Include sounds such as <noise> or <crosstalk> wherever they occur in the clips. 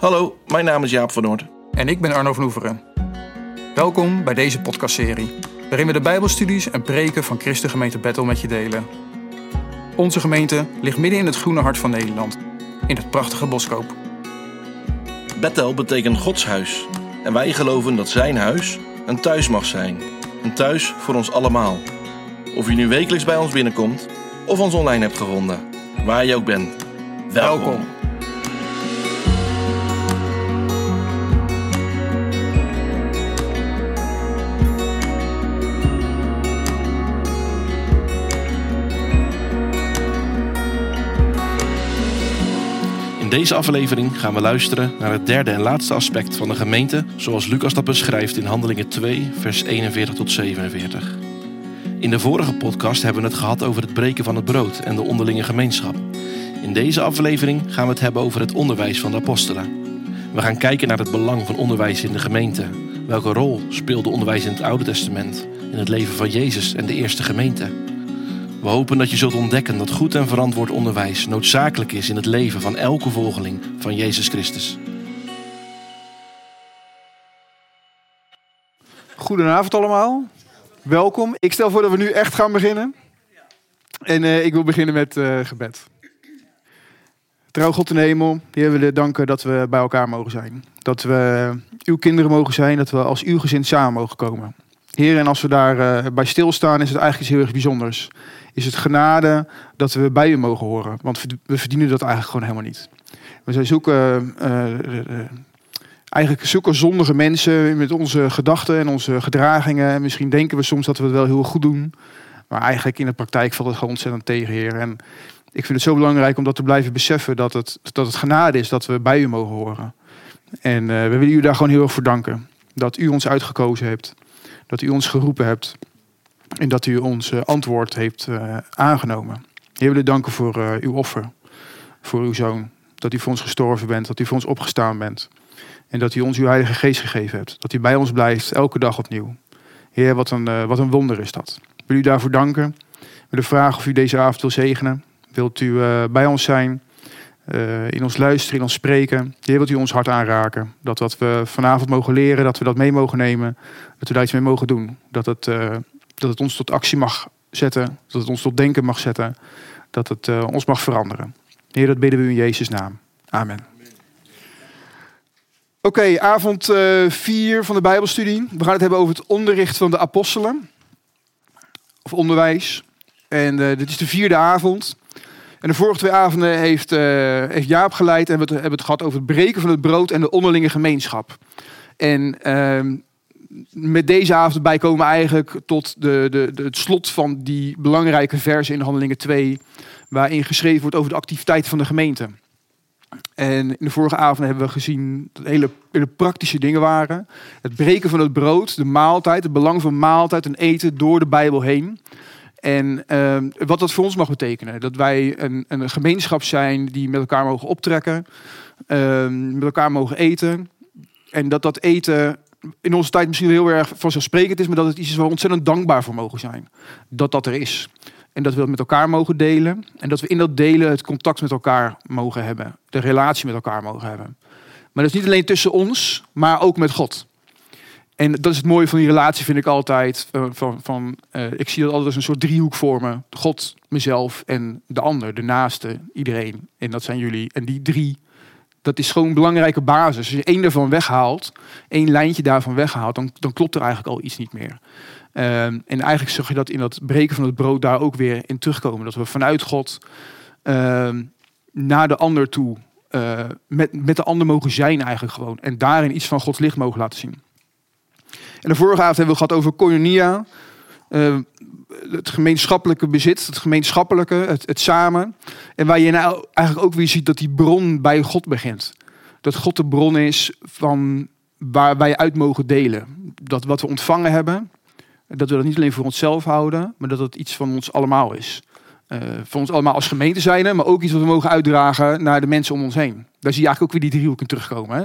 Hallo, mijn naam is Jaap van Noord. En ik ben Arno van Oeveren. Welkom bij deze podcastserie, waarin we de Bijbelstudies en preken van Christengemeente Bethel met je delen. Onze gemeente ligt midden in het groene hart van Nederland, in het prachtige Boskoop. Bethel betekent Gods huis. En wij geloven dat zijn huis een thuis mag zijn. Een thuis voor ons allemaal. Of je nu wekelijks bij ons binnenkomt of ons online hebt gevonden. Waar je ook bent. Welkom. Welkom. Deze aflevering gaan we luisteren naar het derde en laatste aspect van de gemeente, zoals Lucas dat beschrijft in Handelingen 2, vers 41 tot 47. In de vorige podcast hebben we het gehad over het breken van het brood en de onderlinge gemeenschap. In deze aflevering gaan we het hebben over het onderwijs van de apostelen. We gaan kijken naar het belang van onderwijs in de gemeente. Welke rol speelde onderwijs in het Oude Testament in het leven van Jezus en de eerste gemeente? We hopen dat je zult ontdekken dat goed en verantwoord onderwijs noodzakelijk is in het leven van elke volgeling van Jezus Christus. Goedenavond allemaal. Welkom. Ik stel voor dat we nu echt gaan beginnen. En eh, ik wil beginnen met eh, gebed. Trouw God in de hemel, Heer, willen danken dat we bij elkaar mogen zijn. Dat we uw kinderen mogen zijn, dat we als uw gezin samen mogen komen. Heer, en als we daar eh, bij stilstaan, is het eigenlijk iets heel erg bijzonders. Is het genade dat we bij u mogen horen. Want we verdienen dat eigenlijk gewoon helemaal niet. We zijn zoeken, eh, eh, eh, eigenlijk zoeken zondige mensen met onze gedachten en onze gedragingen. En misschien denken we soms dat we het wel heel goed doen. Maar eigenlijk in de praktijk valt het gewoon ontzettend tegen, Heer. En ik vind het zo belangrijk om dat te blijven beseffen. Dat het, dat het genade is dat we bij u mogen horen. En we willen u daar gewoon heel erg voor danken. Dat u ons uitgekozen hebt. Dat u ons geroepen hebt. En dat u ons eh, antwoord heeft uh, aangenomen. Heer, willen danken voor uh, uw offer. Voor uw zoon. Dat u voor ons gestorven bent. Dat u voor ons opgestaan bent. En dat u ons uw heilige geest gegeven hebt. Dat u bij ons blijft elke dag opnieuw. Heer, wat een, wat een wonder is dat. Wil u daarvoor danken. We willen vragen of u deze avond wil zegenen. Wilt u bij ons zijn. in ons luisteren, in ons spreken. Heer, wilt u ons hart aanraken. Dat wat we vanavond mogen leren, dat we dat mee mogen nemen. Dat we daar iets mee mogen doen. Dat het dat het ons tot actie mag zetten. Dat het ons tot denken mag zetten. Dat het uh, ons mag veranderen. Heer, dat bidden we in Jezus' naam. Amen. Oké, avond 4 uh, van de Bijbelstudie. We gaan het hebben over het onderricht van de apostelen. Of onderwijs. En uh, dit is de vierde avond. En de vorige twee avonden heeft, heeft Jaap geleid. En we hebben het gehad over het breken van het brood en de onderlinge gemeenschap. En ehm, met deze avond bij komen eigenlijk tot de, de, het slot van die belangrijke verse in Handelingen 2, waarin geschreven wordt over de activiteiten van de gemeente. En in de vorige avond hebben we gezien dat hele, hele praktische dingen waren. Het breken van het brood, de maaltijd, het belang van maaltijd en eten door de Bijbel heen. En uh, wat dat voor ons mag betekenen. Dat wij een, een gemeenschap zijn die met elkaar mogen optrekken, uh, met elkaar mogen eten. En dat dat eten in onze tijd misschien heel erg vanzelfsprekend is, maar dat het iets is waar we ontzettend dankbaar voor mogen zijn. Dat dat er is. En dat we het met elkaar mogen delen. En dat we in dat delen het contact met elkaar mogen hebben. De relatie met elkaar mogen hebben. Maar dat is niet alleen tussen ons, maar ook met God. En dat is het mooie van die relatie, vind ik altijd. Van, van, van uh, ik zie dat altijd als een soort driehoek vormen. God, mezelf en de ander, de naaste, iedereen. En dat zijn jullie. En die drie dat is gewoon een belangrijke basis. Als je één daarvan weghaalt, één lijntje daarvan weghaalt, dan, dan klopt er eigenlijk al iets niet meer. Um, en eigenlijk zag je dat in dat breken van het brood daar ook weer in terugkomen. Dat we vanuit God um, naar de ander toe, uh, met, met de ander mogen zijn eigenlijk gewoon. En daarin iets van Gods licht mogen laten zien. En de vorige avond hebben we gehad over koinonia. Uh, het gemeenschappelijke bezit, het gemeenschappelijke, het, het samen. En waar je nou eigenlijk ook weer ziet dat die bron bij God begint. Dat God de bron is van waar wij uit mogen delen. Dat wat we ontvangen hebben, dat we dat niet alleen voor onszelf houden, maar dat het iets van ons allemaal is. Uh, van ons allemaal als gemeente zijn, maar ook iets wat we mogen uitdragen naar de mensen om ons heen. Daar zie je eigenlijk ook weer die driehoek in terugkomen. Hè?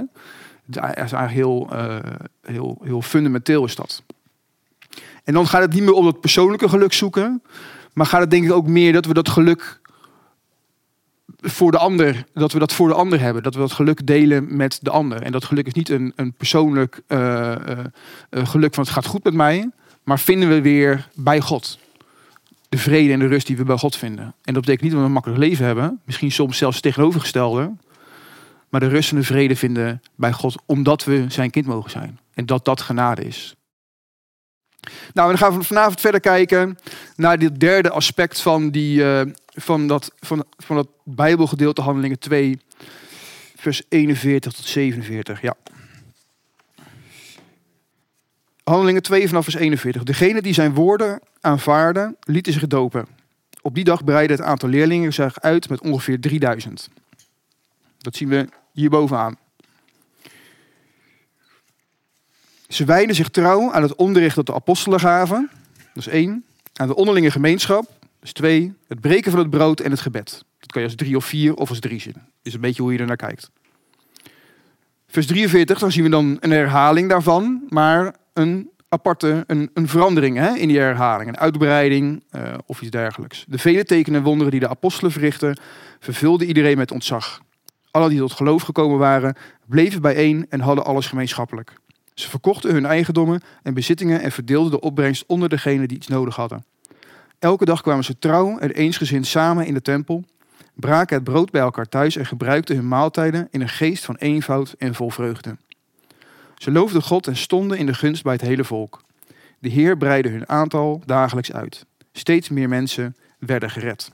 Dat is eigenlijk heel, uh, heel, heel fundamenteel is dat. En dan gaat het niet meer om het persoonlijke geluk zoeken. Maar gaat het denk ik ook meer dat we dat geluk voor de ander, dat we dat voor de ander hebben. Dat we dat geluk delen met de ander. En dat geluk is niet een, een persoonlijk uh, uh, geluk van het gaat goed met mij. Maar vinden we weer bij God. De vrede en de rust die we bij God vinden. En dat betekent niet dat we een makkelijk leven hebben. Misschien soms zelfs tegenovergestelde. Maar de rust en de vrede vinden bij God. Omdat we zijn kind mogen zijn. En dat dat genade is. Nou, dan gaan we vanavond verder kijken naar dit derde aspect van, die, uh, van, dat, van, van dat Bijbelgedeelte, Handelingen 2, vers 41 tot 47. Ja. Handelingen 2 vanaf vers 41. Degene die zijn woorden aanvaarden, lieten zich dopen. Op die dag breidde het aantal leerlingen zich uit met ongeveer 3000. Dat zien we hier Ze wijden zich trouw aan het onderricht dat de apostelen gaven. Dat is één. Aan de onderlinge gemeenschap. Is twee. Het breken van het brood en het gebed. Dat kan je als drie of vier of als drie zien. Is een beetje hoe je er naar kijkt. Vers 43, dan zien we dan een herhaling daarvan. Maar een aparte, een, een verandering hè, in die herhaling. Een uitbreiding uh, of iets dergelijks. De vele tekenen en wonderen die de apostelen verrichten, vervulden iedereen met ontzag. Alle die tot geloof gekomen waren, bleven bijeen en hadden alles gemeenschappelijk. Ze verkochten hun eigendommen en bezittingen en verdeelden de opbrengst onder degenen die iets nodig hadden. Elke dag kwamen ze trouw en eensgezind samen in de tempel, braken het brood bij elkaar thuis en gebruikten hun maaltijden in een geest van eenvoud en vol vreugde. Ze loofden God en stonden in de gunst bij het hele volk. De Heer breidde hun aantal dagelijks uit. Steeds meer mensen werden gered.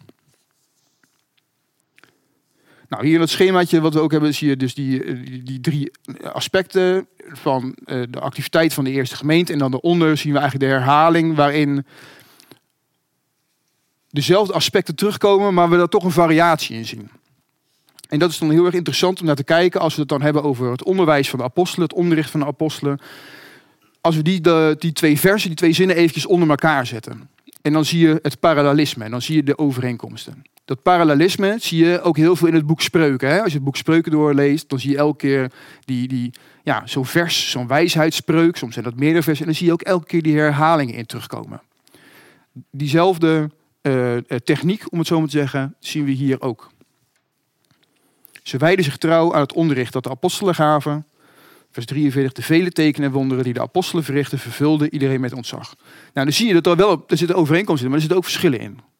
Nou, hier in het schemaatje wat we ook hebben, zie je dus die, die, die drie aspecten van uh, de activiteit van de eerste gemeente. En dan daaronder zien we eigenlijk de herhaling waarin dezelfde aspecten terugkomen, maar we daar toch een variatie in zien. En dat is dan heel erg interessant om naar te kijken als we het dan hebben over het onderwijs van de apostelen, het onderricht van de apostelen. Als we die, de, die twee versen, die twee zinnen eventjes onder elkaar zetten. En dan zie je het parallelisme en dan zie je de overeenkomsten. Dat parallelisme zie je ook heel veel in het boek Spreuken. Hè? Als je het boek Spreuken doorleest, dan zie je elke keer die, die, ja, zo'n vers, zo'n wijsheidsspreuk. Soms zijn dat meerdere versen. En dan zie je ook elke keer die herhalingen in terugkomen. Diezelfde uh, techniek, om het zo maar te zeggen, zien we hier ook. Ze wijden zich trouw aan het onderricht dat de apostelen gaven. Vers 43, de vele tekenen en wonderen die de apostelen verrichten, vervulden iedereen met ontzag. Nou, dan zie je dat er wel er zitten overeenkomsten in, maar er zitten ook verschillen in.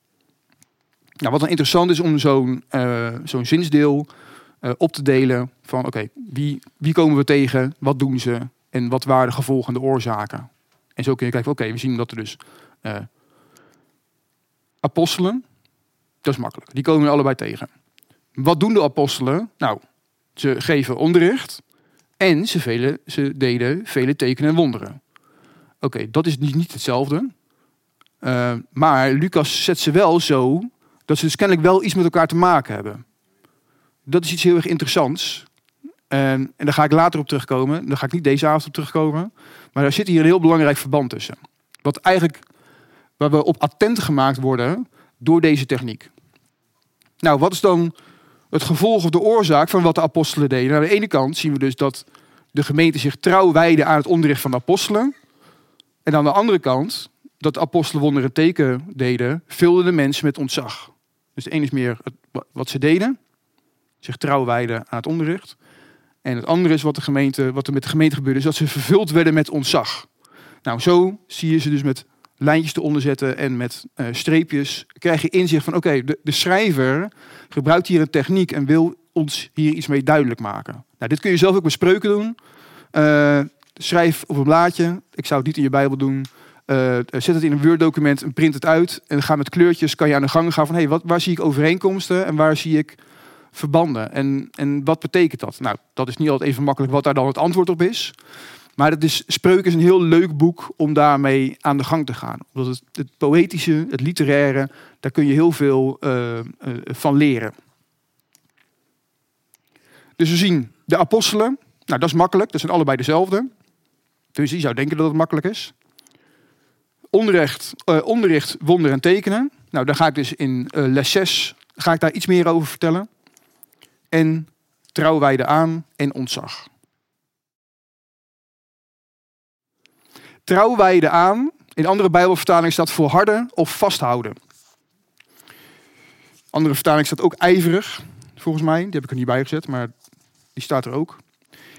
Nou, wat dan interessant is om zo'n uh, zo'n zinsdeel uh, op te delen van oké, wie, wie komen we tegen, wat doen ze en wat waren de gevolgen en de oorzaken. En zo kun je kijken, oké, we zien dat er dus uh, apostelen, dat is makkelijk, die komen we allebei tegen. Wat doen de apostelen? Nou, ze geven onderricht en ze, ze deden vele tekenen en wonderen. Oké, dat is niet, niet hetzelfde. Maar Lucas zet ze wel zo dat ze dus kennelijk wel iets met elkaar te maken hebben. Dat is iets heel erg interessants. En, en daar ga ik later op terugkomen. Daar ga ik niet deze avond op terugkomen. Maar er zit hier een heel belangrijk verband tussen. Wat eigenlijk, waar we op attent gemaakt worden door deze techniek. Nou, wat is dan het gevolg of de oorzaak van wat de apostelen deden? Nou, aan de ene kant zien we dus dat de gemeente zich trouw wijde aan het onderricht van de apostelen. En aan de andere kant, dat de apostelen wonderen en teken deden, vulden de mensen met ontzag. Dus de een is meer wat ze deden, zich trouw wijden aan het onderricht. En het andere is wat, de gemeente, wat er met de gemeente gebeurde, is dat ze vervuld werden met ontzag. Nou, zo zie je ze dus met lijntjes te onderzetten en met uh, streepjes. Krijg je inzicht van, oké, de, de schrijver gebruikt hier een techniek en wil ons hier iets mee duidelijk maken. Nou, dit kun je zelf ook met spreuken doen. Uh, schrijf op een blaadje. Ik zou het niet in je Bijbel doen. Uh, zet het in een Word-document en print het uit. En ga met kleurtjes kan je aan de gang gaan van hey, wat, waar zie ik overeenkomsten en waar zie ik verbanden? En, en wat betekent dat? Nou, dat is niet altijd even makkelijk wat daar dan het antwoord op is. Maar het is, Spreuk is een heel leuk boek om daarmee aan de gang te gaan. Omdat het, het poëtische, het literaire, daar kun je heel veel uh, uh, van leren. Dus we zien de apostelen. Nou, dat is makkelijk. Dat zijn allebei dezelfde. Dus je zou denken dat het makkelijk is onderricht, uh, onderricht, wonderen en tekenen. Nou, daar ga ik dus in uh, les 6 ga ik daar iets meer over vertellen. En trouwwijde aan en ontzag. Trouwwijde aan, in andere Bijbelvertalingen staat volharden of vasthouden. Andere vertaling staat ook ijverig. volgens mij. Die heb ik er niet bij gezet, maar die staat er ook.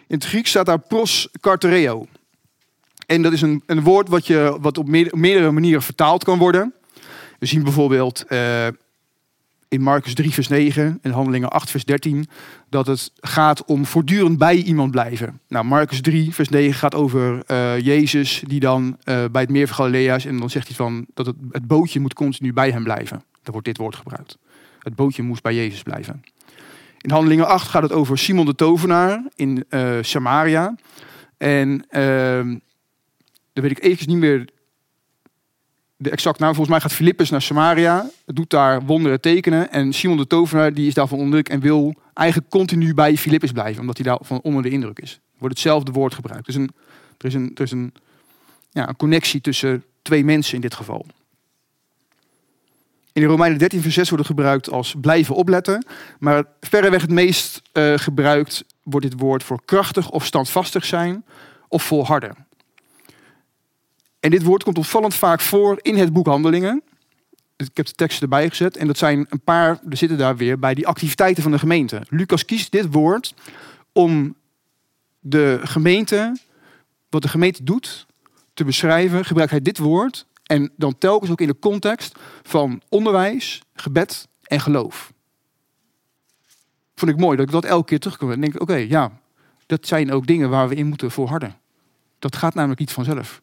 In het Grieks staat daar pros kartereo. En dat is een, een woord wat, je, wat op meerdere manieren vertaald kan worden. We zien bijvoorbeeld uh, in Marcus 3, vers 9 en Handelingen 8, vers 13, dat het gaat om voortdurend bij iemand blijven. Nou, Marcus 3, vers 9 gaat over uh, Jezus die dan uh, bij het meer van Galilea is en dan zegt hij van dat het, het bootje moet continu bij hem blijven. Dan wordt dit woord gebruikt. Het bootje moest bij Jezus blijven. In Handelingen 8 gaat het over Simon de Tovenaar in Samaria. En ehm, dan weet ik eventjes niet meer de exact naam. Volgens mij gaat Filippus naar Samaria, doet daar wonderen tekenen. En Simon de Tovenaar die is daarvan onder druk en wil eigenlijk continu bij Filippus blijven, omdat hij daarvan onder de indruk is. Wordt hetzelfde woord gebruikt. Dus een, er is, een, er is een, ja, een connectie tussen twee mensen in dit geval. In de Romeinen 13 vers 6 wordt het gebruikt als blijven opletten. Maar verreweg het meest uh, gebruikt wordt dit woord voor krachtig of standvastig zijn of volharden. En dit woord komt opvallend vaak voor in het boek Handelingen. Ik heb de teksten erbij gezet. En dat zijn een paar, er zitten daar weer bij die activiteiten van de gemeente. Lucas kiest dit woord om de gemeente, wat de gemeente doet, te beschrijven. Gebruikt hij dit woord en dan telkens ook in de context van onderwijs, gebed en geloof. Vond ik mooi dat ik dat elke keer terugkom. En denk, oké, ja, dat zijn ook dingen waar we in moeten volharden. Dat gaat namelijk niet vanzelf.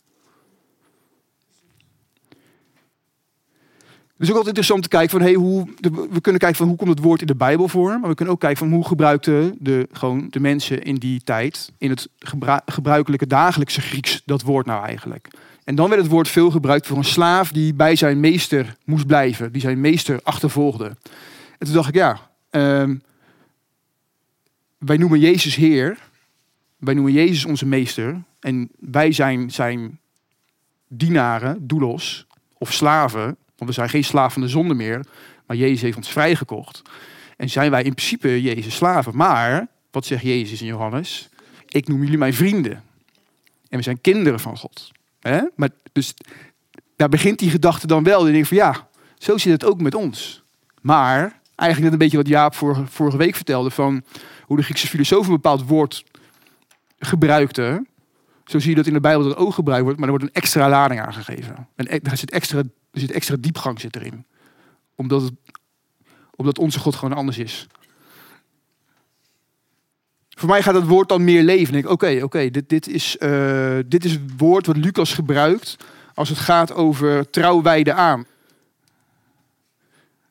Het is ook altijd interessant te kijken van hey, hoe. we kunnen kijken van hoe komt het woord in de Bijbel voor. Maar we kunnen ook kijken van hoe gebruikten de, gewoon de mensen in die tijd. in het gebruikelijke dagelijkse Grieks dat woord nou eigenlijk. En dan werd het woord veel gebruikt voor een slaaf die bij zijn meester moest blijven. Die zijn meester achtervolgde. En toen dacht ik ja. Uh, wij noemen Jezus Heer. Wij noemen Jezus onze meester. En wij zijn zijn dienaren, doulos of slaven. Want we zijn geen slaaf van de zonde meer, maar Jezus heeft ons vrijgekocht. En zijn wij in principe Jezus slaven. Maar, wat zegt Jezus in Johannes? Ik noem jullie mijn vrienden. En we zijn kinderen van God. Maar dus daar begint die gedachte dan wel. En denk van ja, zo zit het ook met ons. Maar eigenlijk net een beetje wat Jaap vorige, vorige week vertelde van hoe de Griekse filosoof een bepaald woord gebruikte. Zo zie je dat in de Bijbel dat ook gebruikt wordt, maar er wordt een extra lading aangegeven. En er zit extra er zit extra diepgang zit erin. Omdat, het, omdat onze God gewoon anders is. Voor mij gaat het woord dan meer leven. Ik oké, oké, dit, dit, is, uh, dit is het woord wat Lucas gebruikt als het gaat over trouw wijden aan.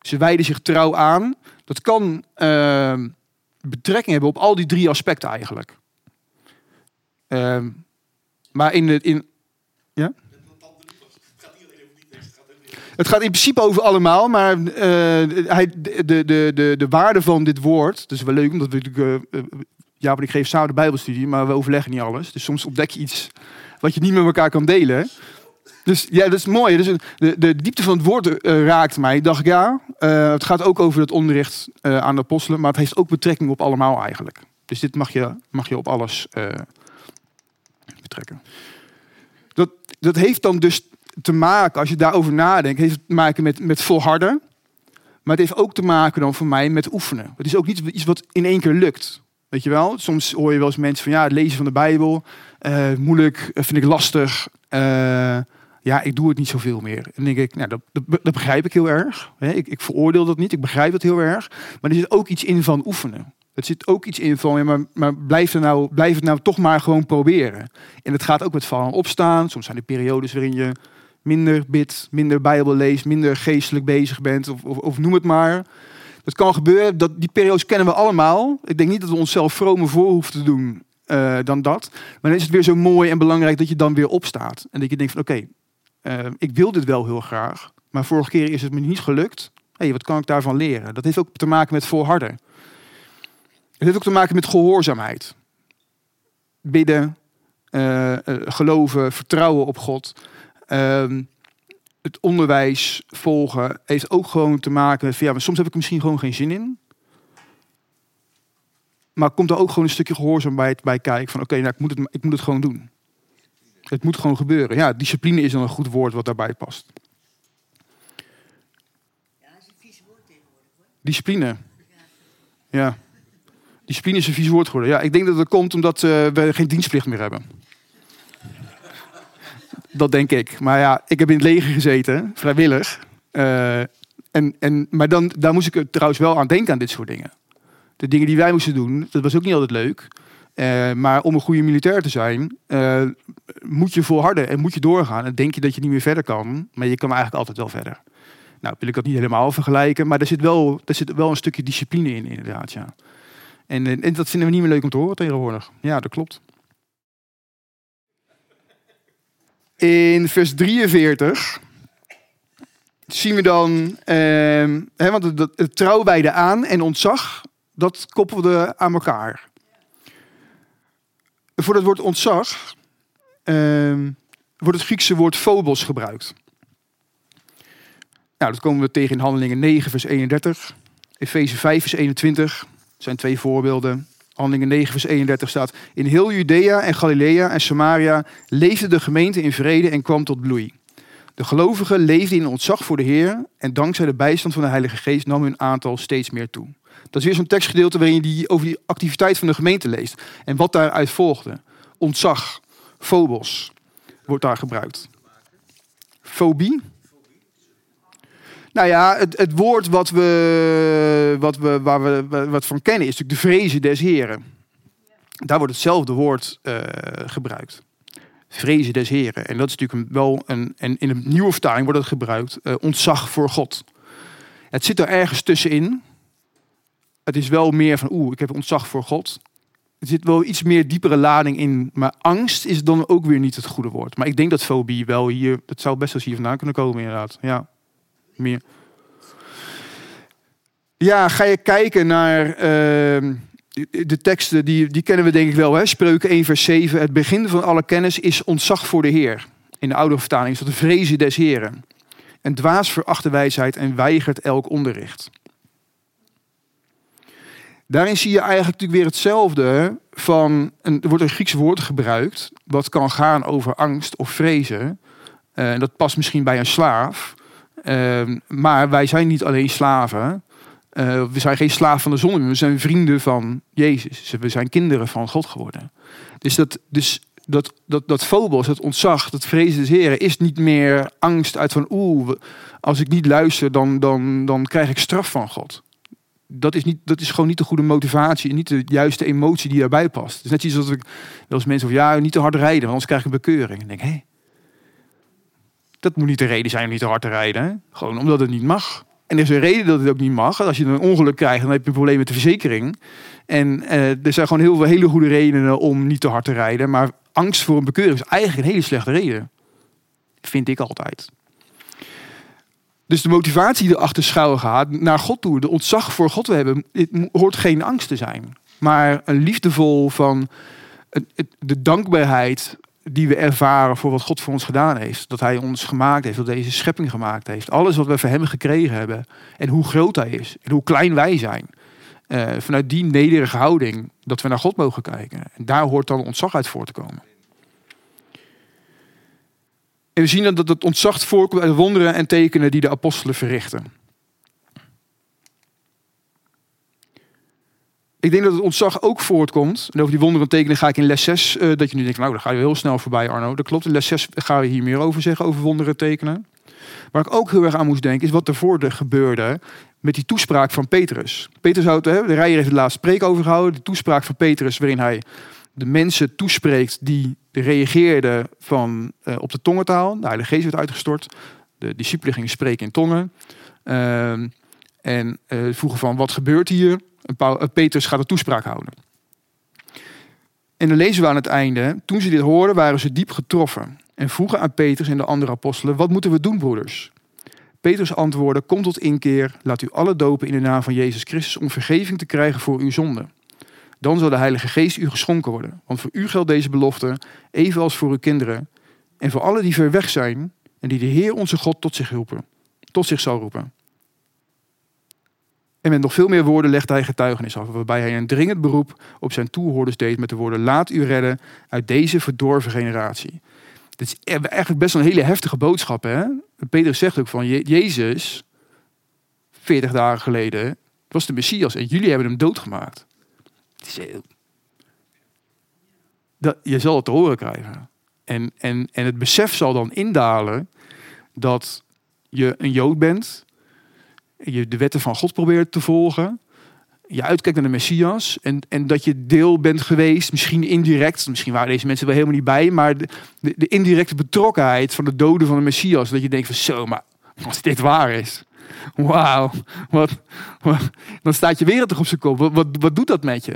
Ze wijden zich trouw aan. Dat kan uh, betrekking hebben op al die drie aspecten eigenlijk. Uh, maar in, de, in, ja? Het gaat in principe over allemaal, maar uh, hij, de, de, de, de waarde van dit woord, dus wel leuk, omdat we uh, ja, maar ik geef samen de Bijbelstudie, maar we overleggen niet alles. Dus soms ontdek je iets wat je niet met elkaar kan delen. Dus ja, dat is mooi. Dus de, de diepte van het woord raakt mij. Ik dacht, ja, uh, het gaat ook over het onderricht aan de apostelen, maar het heeft ook betrekking op allemaal eigenlijk. Dus dit mag je, mag je op alles betrekken. Dat, dat heeft dan dus te maken, als je daarover nadenkt, heeft het te maken met, met volharden. Maar het heeft ook te maken dan voor mij met oefenen. Het is ook niet iets wat in één keer lukt. Weet je wel? Soms hoor je wel eens mensen van ja, het lezen van de Bijbel, uh, moeilijk, eh, vind ik lastig. Uh, ja, ik doe het niet zoveel meer. En dan denk ik, nou, dat, dat, begrijp ik heel erg. Ik, ik veroordeel dat niet, ik begrijp dat heel erg. Maar er zit ook iets in van oefenen. Het zit ook iets in van, ja, maar, maar blijf, er nou, blijf het nou toch maar gewoon proberen. En het gaat ook met vallen opstaan. Soms zijn er periodes waarin je minder bidt, minder Bijbel leest, minder geestelijk bezig bent, of, of, noem het maar. Dat kan gebeuren, dat, die periodes kennen we allemaal. Ik denk niet dat we onszelf vrome voor hoeven te doen uh, dan dat. Maar dan is het weer zo mooi en belangrijk dat je dan weer opstaat. En dat je denkt van oké, uh, ik wil dit wel heel graag, maar vorige keer is het me niet gelukt. hey, wat kan ik daarvan leren? Dat heeft ook te maken met volharden. Het heeft ook te maken met gehoorzaamheid. Bidden, uh, geloven, vertrouwen op God. Um, het onderwijs volgen heeft ook gewoon te maken met, ja, maar soms heb ik er misschien gewoon geen zin in. Maar komt er ook gewoon een stukje gehoorzaamheid bij kijken van, oké, okay, nou, ik, moet het, ik moet het gewoon doen. Het moet gewoon gebeuren. Ja, discipline is dan een goed woord wat daarbij past. Ja, is een vies woord tegenwoordig hoor. Discipline. Ja. Discipline is een vies woord geworden. Ja, ik denk dat dat komt omdat eh, we geen dienstplicht meer hebben. Dat denk ik. Maar ja, ik heb in het leger gezeten, vrijwillig. Eh, en, en, maar dan, daar moest ik trouwens wel aan denken aan dit soort dingen. De dingen die wij moesten doen, dat was ook niet altijd leuk. Eh, maar om een goede militair te zijn, eh, moet je volharden en moet je doorgaan. En denk je dat je niet meer verder kan, maar je kan eigenlijk altijd wel verder. Nou, wil ik dat niet helemaal vergelijken, maar er zit wel, er zit wel een stukje discipline in, inderdaad. Ja. En, en dat vinden we niet meer leuk om te horen tegenwoordig. Ja, dat klopt. In vers 43 zien we dan, hè, want het, het trouwwijde aan en ontzag, dat koppelde aan elkaar. Voor het woord ontzag ehm, wordt het Griekse woord phobos gebruikt. Nou, dat komen we tegen in Handelingen 9, vers 31. Efeze 5, vers 21. Dat zijn twee voorbeelden. Handelingen 9, vers 31 staat... In heel Judea en Galilea en Samaria leefde de gemeente in vrede en kwam tot bloei. De gelovigen leefden in ontzag voor de Heer... en dankzij de bijstand van de Heilige Geest nam hun aantal steeds meer toe. Dat is weer zo'n tekstgedeelte waarin je die, over die activiteit van de gemeente leest. En wat daaruit volgde. Ontzag, phobos, wordt daar gebruikt. Fobie? Nou ja, het, het woord wat we, wat we, waar we wat van kennen is natuurlijk de vrezen des heren. Daar wordt hetzelfde woord uh, gebruikt. Vrezen des heren. En dat is natuurlijk wel een, en in een nieuwe vertaling wordt het gebruikt, uh, ontzag voor God. Het zit er ergens tussenin. Het is wel meer van, oeh, ik heb ontzag voor God. Er zit wel iets meer diepere lading in. Maar angst is dan ook weer niet het goede woord. Maar ik denk dat fobie wel hier, dat zou best wel hier vandaan kunnen komen inderdaad. Ja, meer. Ja, ga je kijken naar uh, de teksten, die, die kennen we denk ik wel. Hè? Spreuken 1 vers 7. Het begin van alle kennis is ontzag voor de Heer. In de oude vertaling is dat de vrezen des Heren. En dwaas veracht de wijsheid en weigert elk onderricht. Daarin zie je eigenlijk natuurlijk weer hetzelfde van, een, er wordt een Grieks woord gebruikt, wat kan gaan over angst of vrezen. Uh, dat past misschien bij een slaaf. Uh, maar wij zijn niet alleen slaven. Uh, we zijn geen slaaf van de zon, we zijn vrienden van Jezus. We zijn kinderen van God geworden. Dus dat, dus dat, dat, dat phobos, dat ontzag, dat vrezen des Heren, is niet meer angst uit van oeh, als ik niet luister, dan, dan, dan krijg ik straf van God dat is, niet, dat is gewoon niet de goede motivatie en niet de juiste emotie die daarbij past. Is net iets als ik wel eens mensen of ja, niet te hard rijden, want anders krijg ik een bekeuring. En denk, hé, dat moet niet de reden zijn om niet te hard te rijden. Gewoon omdat het niet mag. En er is een reden dat het ook niet mag. Als je een ongeluk krijgt, dan heb je een probleem met de verzekering. En uh, er zijn gewoon heel veel hele goede redenen om niet te hard te rijden. Maar angst voor een bekeuring is eigenlijk een hele slechte reden. Vind ik altijd. Dus de motivatie die erachter schuil gaat naar God toe, de ontzag voor God we hebben, het hoort geen angst te zijn. Maar een liefdevol van de dankbaarheid die we ervaren voor wat God voor ons gedaan heeft. Dat Hij ons gemaakt heeft, dat deze schepping gemaakt heeft. Alles wat we van Hem gekregen hebben. En hoe groot Hij is. En hoe klein wij zijn. Uh, vanuit die nederige houding dat we naar God mogen kijken. En daar hoort dan ontzag uit voor te komen. En we zien dat het ontzag voorkomt uit de wonderen en tekenen die de apostelen verrichten. Ik denk dat het ontzag ook voortkomt. En over die wonderen en tekenen ga ik in les 6. Uh, dat je nu denkt, nou, daar ga je heel snel voorbij, Arno. Dat klopt. In les 6 gaan we hier meer over zeggen, over wonderen en tekenen. Waar ik ook heel erg aan moest denken, is wat er gebeurde met die toespraak van Petrus. Petrus houdt, de Rijer heeft de laatste preek overgehouden. De toespraak van Petrus, waarin hij de mensen toespreekt die reageerden van, uh, op de tongentaal. De Heilige Geest werd uitgestort. De discipelen gingen spreken in tongen. Uh, en uh, vroegen van, wat gebeurt hier? Paul, uh, Petrus gaat een toespraak houden. En dan lezen we aan het einde, toen ze dit hoorden, waren ze diep getroffen. En vroegen aan Petrus en de andere apostelen, wat moeten we doen, broeders? Petrus antwoordde, kom tot inkeer, laat u alle dopen in de naam van Jezus Christus om vergeving te krijgen voor uw zonden dan zal de Heilige Geest u geschonken worden. Want voor u geldt deze belofte, evenals voor uw kinderen en voor alle die ver weg zijn en die de Heer onze God tot zich roepen, tot zich zal roepen. En met nog veel meer woorden legt hij getuigenis af, waarbij hij een dringend beroep op zijn toehoorders deed met de woorden: Laat u redden uit deze verdorven generatie. Dit is e- eigenlijk best wel een hele heftige boodschap. Hè? Peter zegt ook van Jezus, 40 dagen geleden, was de Messias en jullie hebben hem doodgemaakt. Je zal het te horen krijgen. En, en, en het besef zal dan indalen dat je een Jood bent, je de wetten van God probeert te volgen, je uitkijkt naar de Messias en, en dat je deel bent geweest, misschien indirect, misschien waren deze mensen wel helemaal niet bij, maar de, de, indirecte betrokkenheid van de doden van de Messias, dat je denkt van zo, maar als dit waar is, wauw, wat, wat- dan staat je wereld toch op zijn kop. Wat, wat, doet dat met je?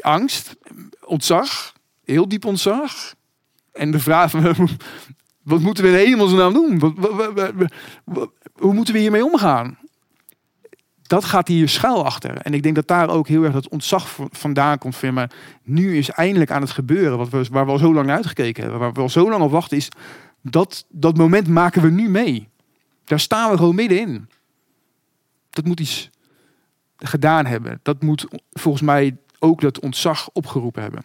Angst, ontzag, heel diep ontzag. En de vraag van, <laughs> wat moeten we in hemelsnaam doen? Wat- hoe moeten we hiermee omgaan? Dat gaat hier schuil achter. En ik denk dat daar ook heel erg dat ontzag vandaan komt. Van, maar nu is eindelijk aan het gebeuren wat we, waar we al zo lang naar uitgekeken hebben. Waar we al zo lang op wachten is. Dat, dat moment maken we nu mee. Daar staan we gewoon middenin. Dat moet iets gedaan hebben. Dat moet volgens mij ook dat ontzag opgeroepen hebben.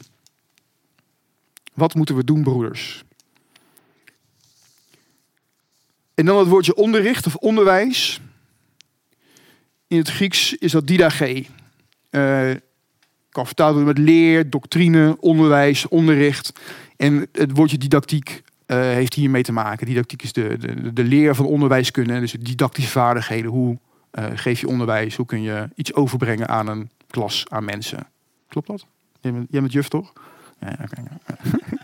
Wat moeten we doen, broeders? En dan het woordje onderricht of onderwijs. In het Grieks is dat didache. Eh kan vertaald met leer, doctrine, onderwijs, onderricht. En het woordje didactiek eh, heeft hiermee te maken. Didactiek is de, de, de leer van onderwijskunde. Dus didactische vaardigheden. Hoe eh, geef je onderwijs? Hoe kun je iets overbrengen aan een klas, aan mensen? Klopt dat? Jij bent, juf toch? Ja, oké.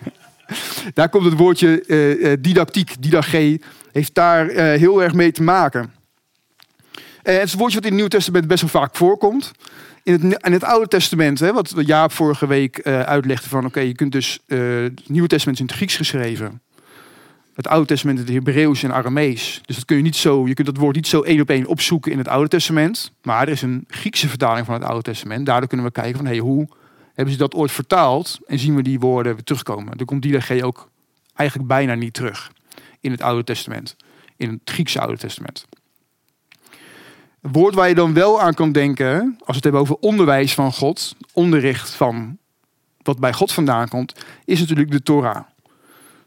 <laughs> daar komt het woordje didactiek, didache, heeft daar heel erg mee te maken. Eh, het woordje wat in het Nieuwe Testament best wel vaak voorkomt. In het, het Oude Testament, hè, wat Jaap vorige week eh, uitlegde van... oké, je kunt dus... eh, het Nieuwe Testament is in het Grieks geschreven. Het Oude Testament in het Hebreeuws en Aramees. Dus dat kun je niet zo... Je kunt dat woord niet zo één op één opzoeken in het Oude Testament. Maar er is een Griekse vertaling van het Oude Testament. Daardoor kunnen we kijken van... Hey, hoe hebben ze dat ooit vertaald? En zien we die woorden weer terugkomen. Dan komt die ook eigenlijk bijna niet terug in het Oude Testament. In het Griekse Oude Testament. Een woord waar je dan wel aan kan denken, als we het hebben over onderwijs van God, onderricht van wat bij God vandaan komt, is natuurlijk de Torah.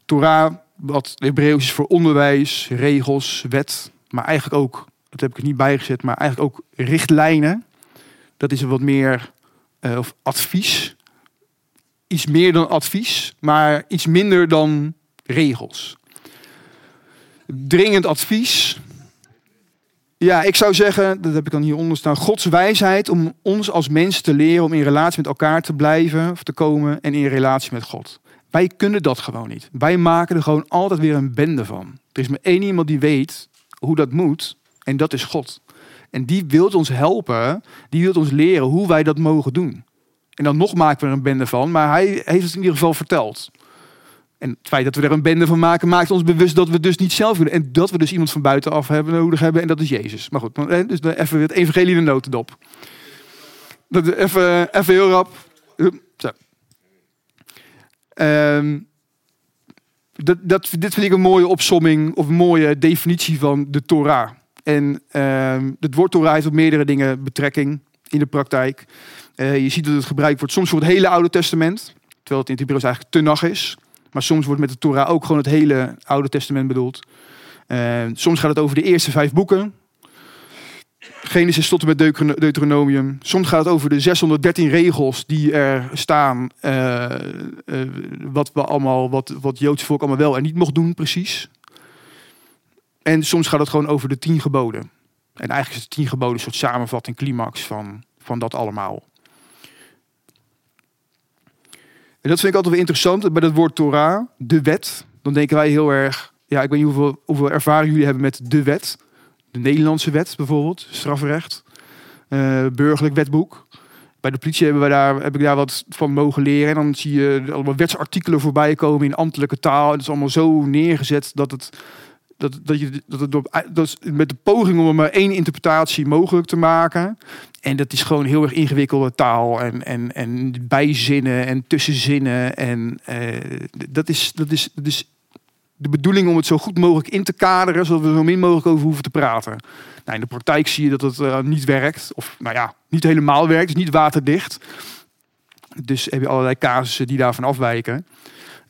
Torah, wat Hebreeuws is voor onderwijs, regels, wet, maar eigenlijk ook, dat heb ik er niet bijgezet, maar eigenlijk ook richtlijnen. Dat is een wat meer, eh, of advies. Iets meer dan advies, maar iets minder dan regels. Dringend advies, ja, ik zou zeggen, dat heb ik dan hieronder staan, Gods wijsheid om ons als mens te leren om in relatie met elkaar te blijven of te komen en in relatie met God. Wij kunnen dat gewoon niet. Wij maken er gewoon altijd weer een bende van. Er is maar één iemand die weet hoe dat moet en dat is God. En die wil ons helpen, die wil ons leren hoe wij dat mogen doen. En dan nog maken we er een bende van, maar hij heeft het in ieder geval verteld. En het feit dat we er een bende van maken, maakt ons bewust dat we dus niet zelf kunnen. En dat we dus iemand van buitenaf hebben nodig hebben. En dat is Jezus. Maar goed, eh, dus even het evangelie in de notendop. Dat, even, even heel rap. Ehm, dat, dat, dit vind ik een mooie opsomming of een mooie definitie van de Torah. En ehm, het woord Torah heeft op meerdere dingen betrekking in de praktijk. Eh, je ziet dat het gebruikt wordt soms voor het hele Oude Testament. Terwijl het in het Hebreeuws eigenlijk Tenach is. Maar soms wordt met de Torah ook gewoon het hele Oude Testament bedoeld. Eh, soms gaat het over de eerste vijf boeken. Genesis tot en met Deuteron- Deuteronomium. Soms gaat het over de 613 regels die er staan. eh, eh, wat we allemaal, wat, wat Joodse volk allemaal wel en niet mocht doen, precies. En soms gaat het gewoon over de tien geboden. En eigenlijk is de tien geboden een soort samenvatting, climax van, van dat allemaal. En dat vind ik altijd wel interessant. Bij dat woord Torah, de wet, dan denken wij heel erg... Ja, ik weet niet hoeveel, hoeveel ervaring jullie hebben met de wet. De Nederlandse wet bijvoorbeeld, strafrecht. eh, burgerlijk wetboek. Bij de politie hebben we daar, heb ik daar wat van mogen leren. En dan zie je allemaal wetsartikelen voorbij komen in ambtelijke taal. En het is allemaal zo neergezet dat het... Dat, dat, je, dat, het dat is met de poging om er maar één interpretatie mogelijk te maken. En dat is gewoon heel erg ingewikkelde taal. En, en, en bijzinnen en tussenzinnen. En eh, dat, is, dat, is, dat is de bedoeling om het zo goed mogelijk in te kaderen. Zodat we er zo min mogelijk over hoeven te praten. Nou, in de praktijk zie je dat het eh, niet werkt. Of nou ja, niet helemaal werkt. Is niet waterdicht. Dus heb je allerlei casussen die daarvan afwijken.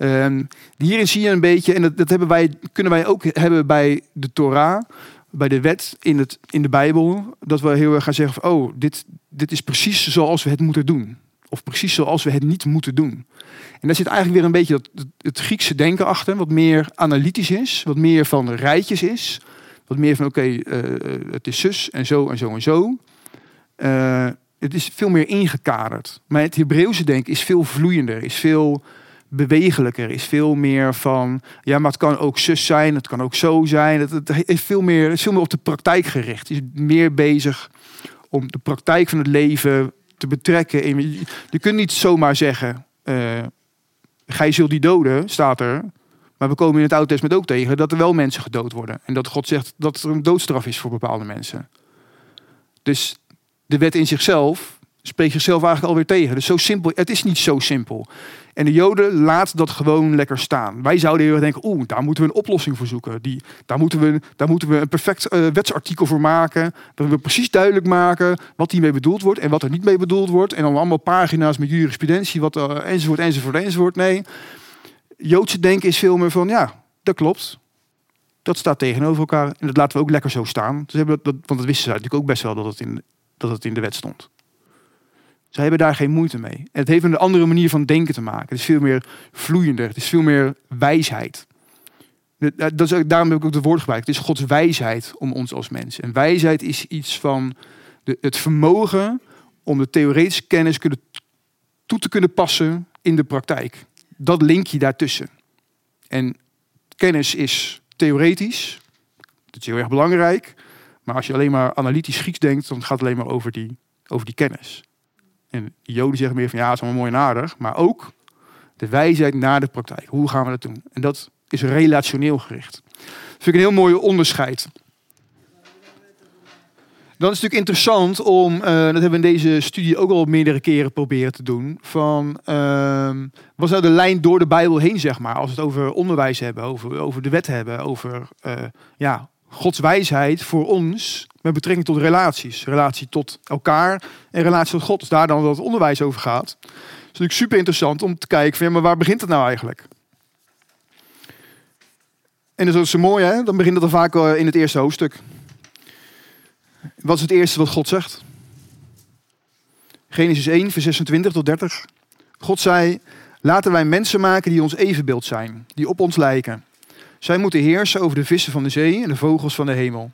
Ehm, hierin zie je een beetje, en dat, dat hebben wij, kunnen wij ook hebben bij de Torah. bij de wet in, het, in de Bijbel, dat we heel erg gaan zeggen van, oh, dit, dit is precies zoals we het moeten doen. Of precies zoals we het niet moeten doen. En daar zit eigenlijk weer een beetje dat, het Griekse denken achter, wat meer analytisch is, wat meer van rijtjes is. Wat meer van, oké, eh, het is zus en zo en zo en zo. Uh, het is veel meer ingekaderd. Maar het Hebreeuwse denken is veel vloeiender, is veel bewegelijker, is veel meer van, ja, maar het kan ook zus zijn, het kan ook zo zijn. Het, het is, veel meer, is veel meer op de praktijk gericht. Is meer bezig om de praktijk van het leven te betrekken. In, je kunt niet zomaar zeggen, uh, gij zult die doden, staat er. Maar we komen in het Oude Testament ook tegen dat er wel mensen gedood worden. En dat God zegt dat er een doodstraf is voor bepaalde mensen. Dus de wet in zichzelf spreekt zichzelf eigenlijk alweer tegen. Dus zo simpel, het is niet zo simpel. En de Joden laten dat gewoon lekker staan. Wij zouden heel denken, oeh, daar moeten we een oplossing voor zoeken. Die, daar, moeten we, daar moeten we een perfect uh, wetsartikel voor maken. Dat we precies duidelijk maken wat hiermee bedoeld wordt en wat er niet mee bedoeld wordt. En dan allemaal pagina's met jurisprudentie, wat, uh, enzovoort, enzovoort, enzovoort. Nee, Joodse denken is veel meer van, ja, dat klopt. Dat staat tegenover elkaar. En dat laten we ook lekker zo staan. Dus hebben dat, want dat wisten ze natuurlijk ook best wel dat het in, dat het in de wet stond. Zij hebben daar geen moeite mee. En het heeft een andere manier van denken te maken. Het is veel meer vloeiender. Het is veel meer wijsheid. Dat is, daarom heb ik ook het woord gebruikt. Het is Gods wijsheid om ons als mensen. En wijsheid is iets van de, het vermogen om de theoretische kennis kunnen, toe te kunnen passen in de praktijk. Dat link je daartussen. En kennis is theoretisch. Dat is heel erg belangrijk. Maar als je alleen maar analytisch Grieks denkt, dan gaat het alleen maar over die, over die kennis. En Joden zeggen meer van ja, het is allemaal mooi en aardig. Maar ook de wijsheid naar de praktijk. Hoe gaan we dat doen? En dat is relationeel gericht. Dat vind ik een heel mooi onderscheid. Dan is het natuurlijk interessant om, uh, dat hebben we in deze studie ook al meerdere keren proberen te doen, van uh, wat nou de lijn door de Bijbel heen, zeg maar, als we het over onderwijs hebben, over, over de wet hebben, over uh, ja, Gods wijsheid voor ons met betrekking tot relaties. Relatie tot elkaar en relatie tot God. Dus daar dan dat het onderwijs over gaat. Het is natuurlijk super interessant om te kijken van, maar waar begint het nou eigenlijk? En dat is zo mooi, hè? Dan begint het dan vaak in het eerste hoofdstuk. Wat is het eerste wat God zegt? Genesis 1, vers 26 tot 30. God zei, laten wij mensen maken die ons evenbeeld zijn, die op ons lijken. Zij moeten heersen over de vissen van de zee en de vogels van de hemel.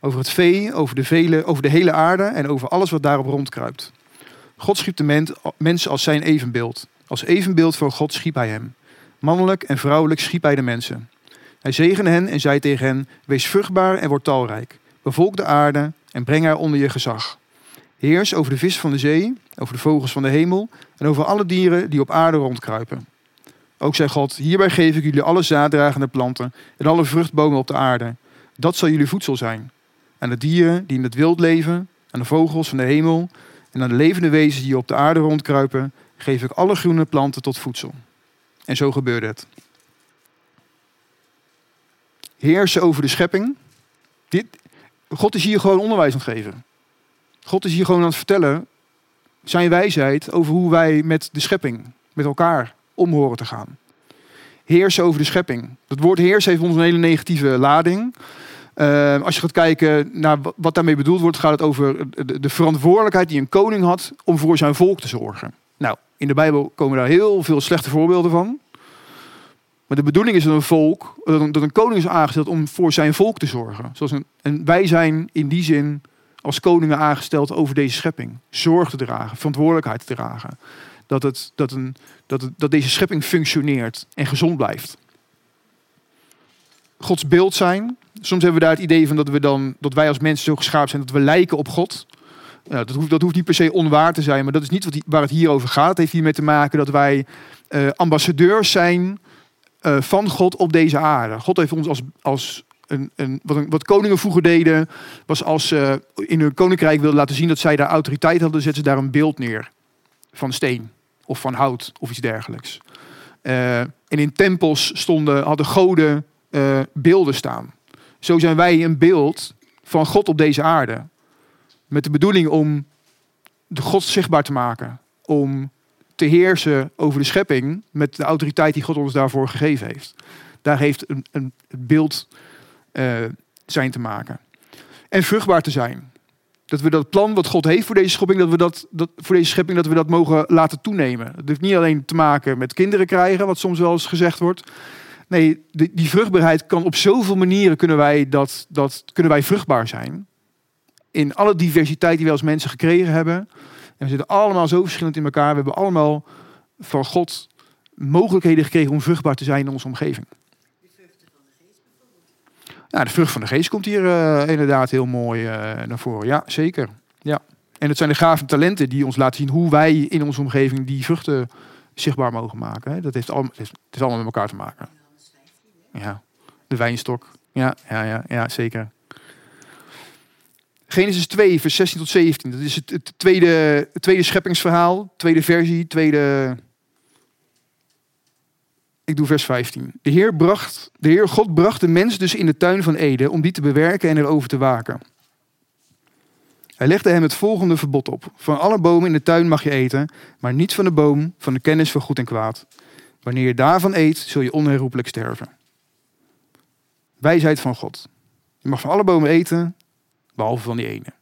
Over het vee, over de, vele, over de hele aarde en over alles wat daarop rondkruipt. God schiep de mens als zijn evenbeeld. Als evenbeeld van God schiep hij hem. Mannelijk en vrouwelijk schiep hij de mensen. Hij zegende hen en zei tegen hen: Wees vruchtbaar en word talrijk. Bevolk de aarde en breng haar onder je gezag. Heers over de vis van de zee, over de vogels van de hemel en over alle dieren die op aarde rondkruipen. Ook zei God, hierbij geef ik jullie alle zaaddragende planten en alle vruchtbomen op de aarde. Dat zal jullie voedsel zijn. Aan de dieren die in het wild leven, aan de vogels van de hemel en aan de levende wezens die op de aarde rondkruipen, geef ik alle groene planten tot voedsel. En zo gebeurde het. Heersen over de schepping. Dit, God is hier gewoon onderwijs aan het geven. God is hier gewoon aan het vertellen zijn wijsheid over hoe wij met de schepping, met elkaar om horen te gaan. Heersen over de schepping. Dat woord heers heeft ons een hele negatieve lading. Uh, als je gaat kijken naar wat daarmee bedoeld wordt, gaat het over de, de, verantwoordelijkheid die een koning had om voor zijn volk te zorgen. Nou, in de Bijbel komen daar heel veel slechte voorbeelden van. Maar de bedoeling is dat een volk, dat een koning is aangesteld om voor zijn volk te zorgen. Zoals een, en wij zijn in die zin als koningen aangesteld over deze schepping. Zorg te dragen, verantwoordelijkheid te dragen. Dat, het, dat, een, dat, het, dat deze schepping functioneert en gezond blijft. Gods beeld zijn. Soms hebben we daar het idee van dat, we dan, dat wij als mensen zo geschapen zijn dat we lijken op God. Nou, dat, hoeft, dat hoeft niet per se onwaar te zijn, maar dat is niet wat, waar het hier over gaat. Het heeft hiermee te maken dat wij uh, ambassadeurs zijn uh, van God op deze aarde. God heeft ons als, als een, een, wat, koningen vroeger deden, was als ze in hun koninkrijk wilden laten zien dat zij daar autoriteit hadden, zetten ze daar een beeld neer. Van steen of van hout of iets dergelijks. Uh, en in tempels stonden, hadden goden uh, beelden staan. Zo zijn wij een beeld van God op deze aarde. Met de bedoeling om de God zichtbaar te maken. Om te heersen over de schepping met de autoriteit die God ons daarvoor gegeven heeft. Daar heeft een, een beeld uh, zijn te maken. en vruchtbaar te zijn. Dat we dat plan wat God heeft voor deze schepping, dat we dat, dat, voor deze schepping, dat we dat mogen laten toenemen. Dat heeft niet alleen te maken met kinderen krijgen, wat soms wel eens gezegd wordt. Nee, die, die vruchtbaarheid kan op zoveel manieren kunnen wij, dat, dat, kunnen wij vruchtbaar zijn. In alle diversiteit die we als mensen gekregen hebben. En we zitten allemaal zo verschillend in elkaar. We hebben allemaal van God mogelijkheden gekregen om vruchtbaar te zijn in onze omgeving. Ja, de vrucht van de geest komt hier uh, inderdaad heel mooi uh, naar voren. Ja, zeker. Ja. En het zijn de gave talenten die ons laten zien hoe wij in onze omgeving die vruchten zichtbaar mogen maken. Dat heeft allemaal, het is allemaal met elkaar te maken. Ja, de wijnstok. Ja, ja, ja, ja zeker. Genesis 2, vers 16 tot 17. Dat is het, het tweede, het tweede scheppingsverhaal, tweede versie, tweede ik doe vers 15. De Heer, bracht, de Heer God bracht de mens dus in de tuin van Eden om die te bewerken en erover te waken. Hij legde hem het volgende verbod op. Van alle bomen in de tuin mag je eten, maar niet van de boom van de kennis van goed en kwaad. Wanneer je daarvan eet, zul je onherroepelijk sterven. Wijsheid van God. Je mag van alle bomen eten, behalve van die ene.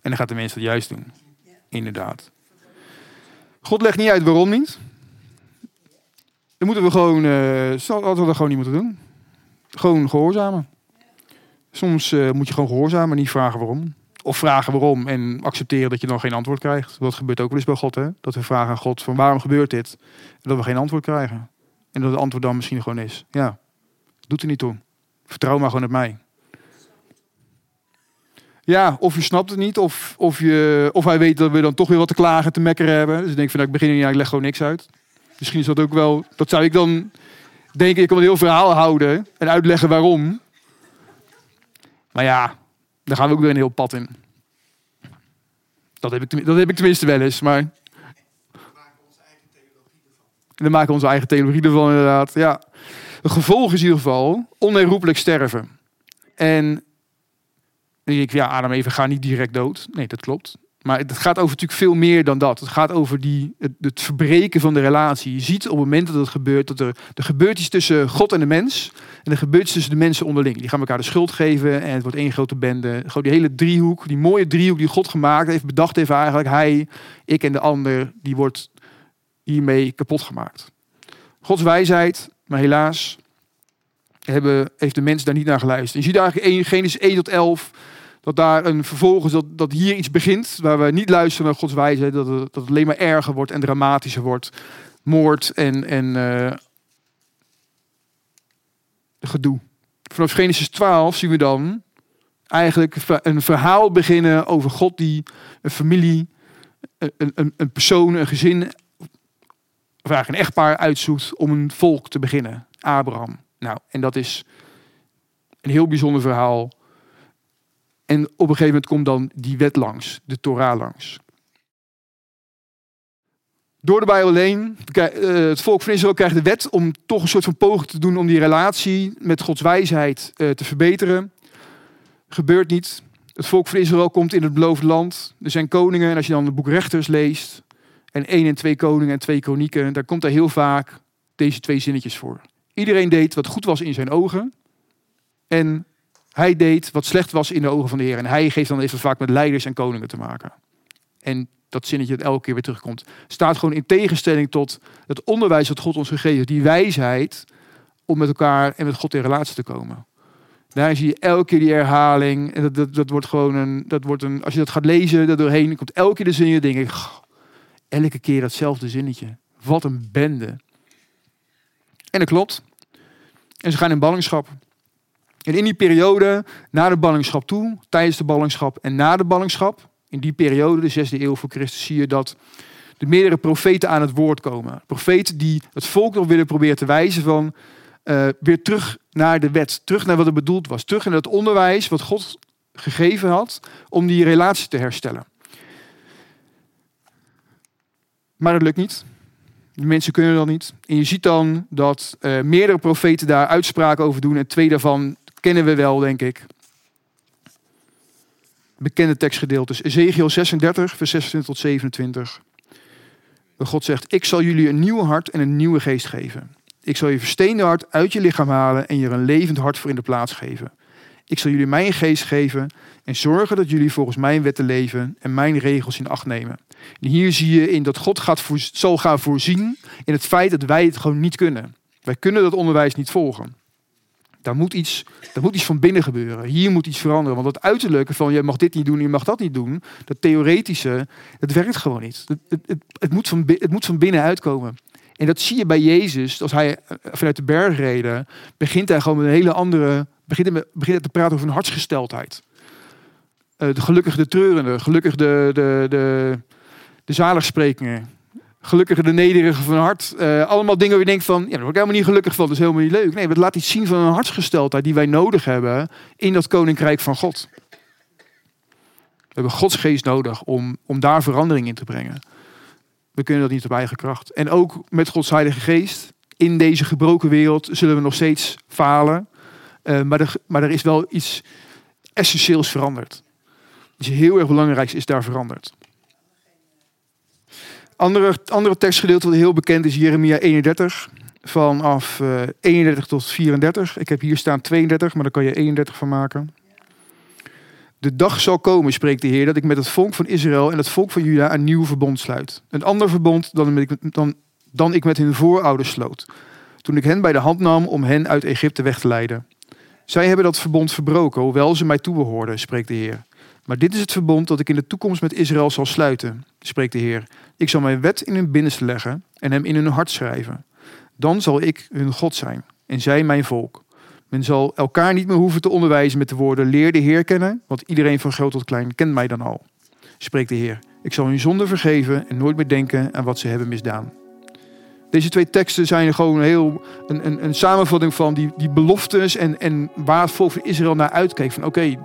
En dan gaat de mens dat juist doen. Inderdaad. God legt niet uit waarom niet. Dan moeten we gewoon, uh, hadden we dat gewoon niet moeten doen. Gewoon gehoorzamen. Soms uh, moet je gewoon gehoorzamen en niet vragen waarom. Of vragen waarom en accepteren dat je dan geen antwoord krijgt. Dat gebeurt ook wel eens bij God. Hè? Dat we vragen aan God van waarom gebeurt dit? En dat we geen antwoord krijgen. En dat het antwoord dan misschien gewoon is. Ja, doet er niet toe. Vertrouw maar gewoon op mij. Ja, of je snapt het niet, of, of, je, of hij weet dat we dan toch weer wat te klagen, te mekkeren hebben. Dus ik denk van, nou, ik begin niet, ik leg gewoon niks uit. Misschien is dat ook wel, dat zou ik dan denken, ik kan een heel verhaal houden en uitleggen waarom. Maar ja, daar gaan we ook weer een heel pad in. Dat heb ik, dat heb ik tenminste wel eens, maar... Dan maken we onze eigen theologie ervan inderdaad, ja. Het gevolg is in ieder geval onherroepelijk sterven. En denk ik, ja, Adam even ga niet direct dood. Nee, dat klopt. Maar het gaat over natuurlijk veel meer dan dat. Het gaat over die, het, verbreken van de relatie. Je ziet op het moment dat het gebeurt, dat er, er gebeurt iets tussen God en de mens. En er gebeurt iets tussen de mensen onderling. Die gaan elkaar de schuld geven en het wordt één grote bende. Gewoon die hele driehoek, die mooie driehoek die God gemaakt heeft, bedacht heeft eigenlijk. Hij, ik en de ander, die wordt hiermee kapot gemaakt. Gods wijsheid, maar helaas hebben, heeft de mens daar niet naar geluisterd. Je ziet eigenlijk Genesis 1 tot 11 dat daar een vervolgens, dat, dat hier iets begint waar we niet luisteren naar Gods wijze, dat het, dat alleen maar erger wordt en dramatischer wordt. Moord en, en uh, gedoe. Vanaf Genesis 12 zien we dan eigenlijk een verhaal beginnen over God die een familie, een, een, een persoon, een gezin, of eigenlijk een echtpaar uitzoekt om een volk te beginnen. Abraham. Nou, en dat is een heel bijzonder verhaal en op een gegeven moment komt dan die wet langs, de Torah langs. Door de Bijbel alleen, eh, het volk van Israël krijgt de wet om toch een soort van poging te doen om die relatie met Gods wijsheid eh, te verbeteren. Gebeurt niet. Het volk van Israël komt in het beloofde land. Er zijn koningen, en als je dan het boek Rechters leest, en één en twee koningen en twee kronieken, daar komt er heel vaak deze twee zinnetjes voor. Iedereen deed wat goed was in zijn ogen. En hij deed wat slecht was in de ogen van de Heer. En hij geeft dan even vaak met leiders en koningen te maken. En dat zinnetje dat elke keer weer terugkomt. Staat gewoon in tegenstelling tot het onderwijs dat God ons gegeven heeft. Die wijsheid om met elkaar en met God in relatie te komen. Daar zie je elke keer die herhaling. En dat, dat, dat wordt gewoon een, dat wordt een. Als je dat gaat lezen, dat doorheen komt elke keer de zin. denk ik, elke keer datzelfde zinnetje. Wat een bende. En dat klopt. En ze gaan in ballingschap. En in die periode, na de ballingschap toe, tijdens de ballingschap en na de ballingschap, in die periode, de zesde eeuw voor Christus, zie je dat de meerdere profeten aan het woord komen. Profeten die het volk nog willen proberen te wijzen van uh, weer terug naar de wet, terug naar wat er bedoeld was, terug naar het onderwijs wat God gegeven had om die relatie te herstellen. Maar dat lukt niet. De mensen kunnen dat niet. En je ziet dan dat uh, meerdere profeten daar uitspraken over doen. En twee daarvan kennen we wel, denk ik. Bekende tekstgedeeltes. Ezekiel 36, vers 26 tot 27. Waar God zegt, ik zal jullie een nieuw hart en een nieuwe geest geven. Ik zal je versteende hart uit je lichaam halen en je een levend hart voor in de plaats geven. Ik zal jullie mijn geest geven en zorgen dat jullie volgens mijn wetten leven en mijn regels in acht nemen. En hier zie je in dat God gaat zal gaan voorzien in het feit dat wij het gewoon niet kunnen. Wij kunnen dat onderwijs niet volgen. Daar moet iets, daar moet iets van binnen gebeuren. Hier moet iets veranderen. Want het uiterlijke van je mag dit niet doen, je mag dat niet doen. Dat theoretische, het werkt gewoon niet. Het, het, het, moet, van, het moet van binnen uitkomen. En dat zie je bij Jezus. Als hij eh, vanuit de berg reden, begint hij gewoon met een hele andere. Begint hij, begint hij te praten over een hartsgesteldheid. Uh, de gelukkig de treurende, gelukkig de, de, de, de zaligsprekingen. Gelukkig de nederige van hart. Uh, allemaal dingen waar je denkt van, ja, daar word ik helemaal niet gelukkig van. Dat is helemaal niet leuk. Nee, het laat iets zien van een hartsgesteldheid die wij nodig hebben in dat koninkrijk van God. We hebben Gods geest nodig om, om daar verandering in te brengen. We kunnen dat niet op eigen kracht. En ook met Gods Heilige Geest. In deze gebroken wereld zullen we nog steeds falen. Uh, maar, er, maar er is wel iets essentieels veranderd. Iets heel erg belangrijks is daar veranderd. Andere, andere tekstgedeelte wat heel bekend is Jeremia 31. Vanaf uh, 31 tot 34. Ik heb hier staan 32, maar daar kan je 31 van maken. De dag zal komen, spreekt de Heer, dat ik met het volk van Israël en het volk van Juda een nieuw verbond sluit. Een ander verbond dan dan, dan ik met hun voorouders sloot. Toen ik hen bij de hand nam om hen uit Egypte weg te leiden. Zij hebben dat verbond verbroken, hoewel ze mij toebehoorden, spreekt de Heer. Maar dit is het verbond dat ik in de toekomst met Israël zal sluiten, spreekt de Heer. Ik zal mijn wet in hun binnenste leggen en hem in hun hart schrijven. Dan zal ik hun God zijn en zij mijn volk. Men zal elkaar niet meer hoeven te onderwijzen met de woorden leer de Heer kennen, want iedereen van groot tot klein kent mij dan al. Spreekt de Heer. Ik zal hun zonde vergeven en nooit meer denken aan wat ze hebben misdaan. Deze twee teksten zijn gewoon heel een, een, een samenvatting van die, die beloftes en, en waar het volk van Israël naar uitkeek. Van oké,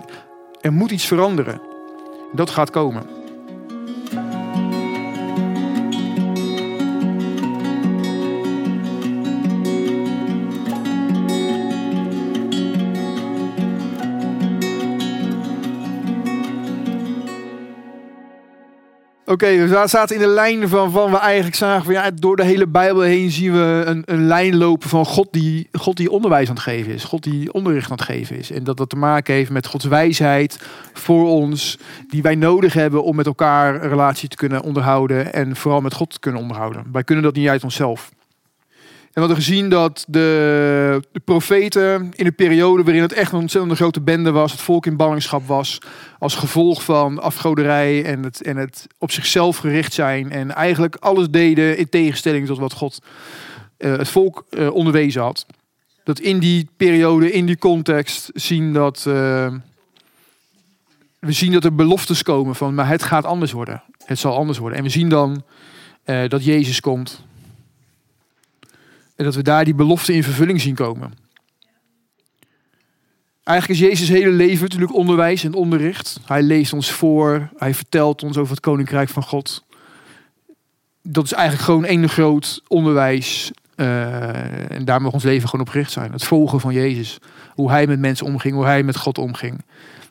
er moet iets veranderen. Dat gaat komen. Okay, we zaten in de lijn van, van we eigenlijk zagen van ja, door de hele Bijbel heen zien we een, een lijn lopen van God die, God die onderwijs aan het geven is. God die onderricht aan het geven is. En dat dat te maken heeft met Gods wijsheid voor ons, die wij nodig hebben om met elkaar een relatie te kunnen onderhouden en vooral met God te kunnen onderhouden. Wij kunnen dat niet uit onszelf. En we hadden gezien dat de, de, profeten in een periode waarin het echt een ontzettend grote bende was, het volk in ballingschap was, als gevolg van afgoderij en het, en het op zichzelf gericht zijn en eigenlijk alles deden in tegenstelling tot wat God uh, het volk uh, onderwezen had. Dat in die periode, in die context, zien dat uh, we zien dat er beloftes komen van, maar het gaat anders worden. Het zal anders worden. En we zien dan dat Jezus komt dat we daar die belofte in vervulling zien komen. Eigenlijk is Jezus hele leven natuurlijk onderwijs en onderricht. Hij leest ons voor, hij vertelt ons over het koninkrijk van God. Dat is eigenlijk gewoon één groot onderwijs. Uh, en daar mag ons leven gewoon op gericht zijn. Het volgen van Jezus. Hoe hij met mensen omging, hoe hij met God omging.